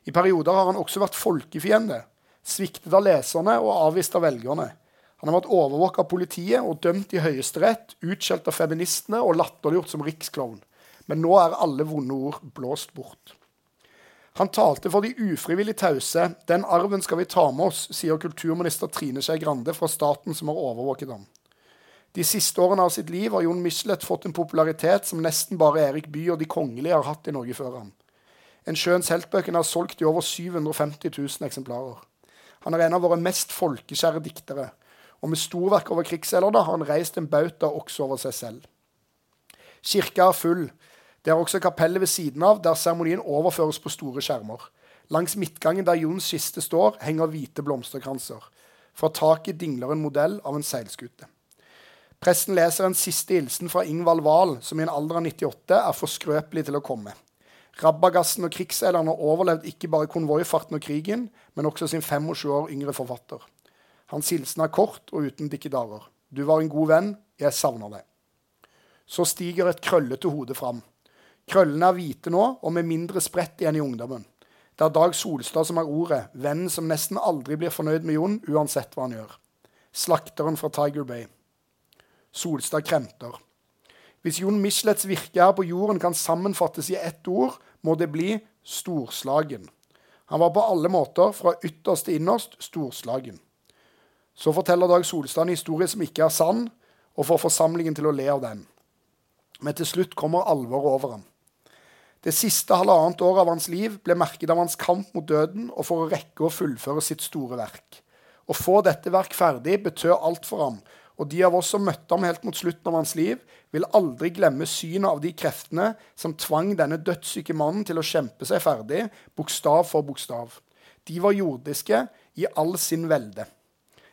I perioder har han også vært folkefiende, sviktet av leserne og avvist av velgerne. Han har vært overvåket av politiet og dømt i Høyesterett, utskjelt av feministene og latterliggjort som riksklovn. Men nå er alle vonde ord blåst bort. Han talte for de ufrivillig tause. Den arven skal vi ta med oss, sier kulturminister Trine Skei Grande fra staten som har overvåket ham. De siste årene av sitt liv har Jon Michelet fått en popularitet som nesten bare Erik Bye og de kongelige har hatt i Norge før ham. En Sjøens heltbøkene har solgt i over 750 000 eksemplarer. Han er en av våre mest folkeskjære diktere. Og med storverk over krigsseilerne har han reist en bauta også over seg selv. Kirka er full. Det er også kapellet ved siden av, der seremonien overføres på store skjermer. Langs midtgangen der Jons kiste står, henger hvite blomsterkranser. Fra taket dingler en modell av en seilskute. Presten leser en siste hilsen fra Ingvald Wahl, som i en alder av 98 er for skrøpelig til å komme. Rabagassen og krigsseilerne overlevd ikke bare konvoifarten og krigen, men også sin 25 år yngre forfatter. Hans hilsen er kort og uten dikkedarer. Du var en god venn, jeg savner deg. Så stiger et krøllete hode fram. Krøllene er hvite nå, og med mindre spredt igjen i ungdommen. Det er Dag Solstad som er ordet, vennen som nesten aldri blir fornøyd med Jon, uansett hva han gjør. Slakteren fra Tiger Bay. Solstad kremter. Hvis Jon Michelets virke her på jorden kan sammenfattes i ett ord, må det bli storslagen. Han var på alle måter, fra ytterst til innerst, storslagen. Så forteller Dag Solstad en historie som ikke er sann, og får forsamlingen til å le av den. Men til slutt kommer alvoret over ham. Det siste halvannet året av hans liv ble merket av hans kamp mot døden og for å rekke å fullføre sitt store verk. Å få dette verk ferdig betød alt for ham, og de av oss som møtte ham helt mot slutten av hans liv, vil aldri glemme synet av de kreftene som tvang denne dødssyke mannen til å kjempe seg ferdig, bokstav for bokstav. De var jordiske i all sin velde.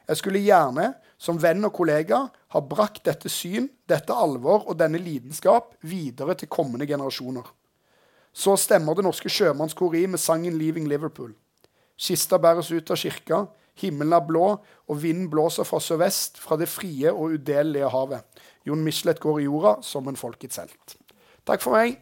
Jeg skulle gjerne, som venn og kollega, ha brakt dette syn, dette alvor og denne lidenskap videre til kommende generasjoner. Så stemmer Det Norske Sjømannskor i med sangen 'Leaving Liverpool'. Kista bæres ut av kirka, Himmelen er blå, og vinden blåser fra sørvest, fra det frie og udelelige havet. Jon Michelet går i jorda som en folkets helt. Takk for meg.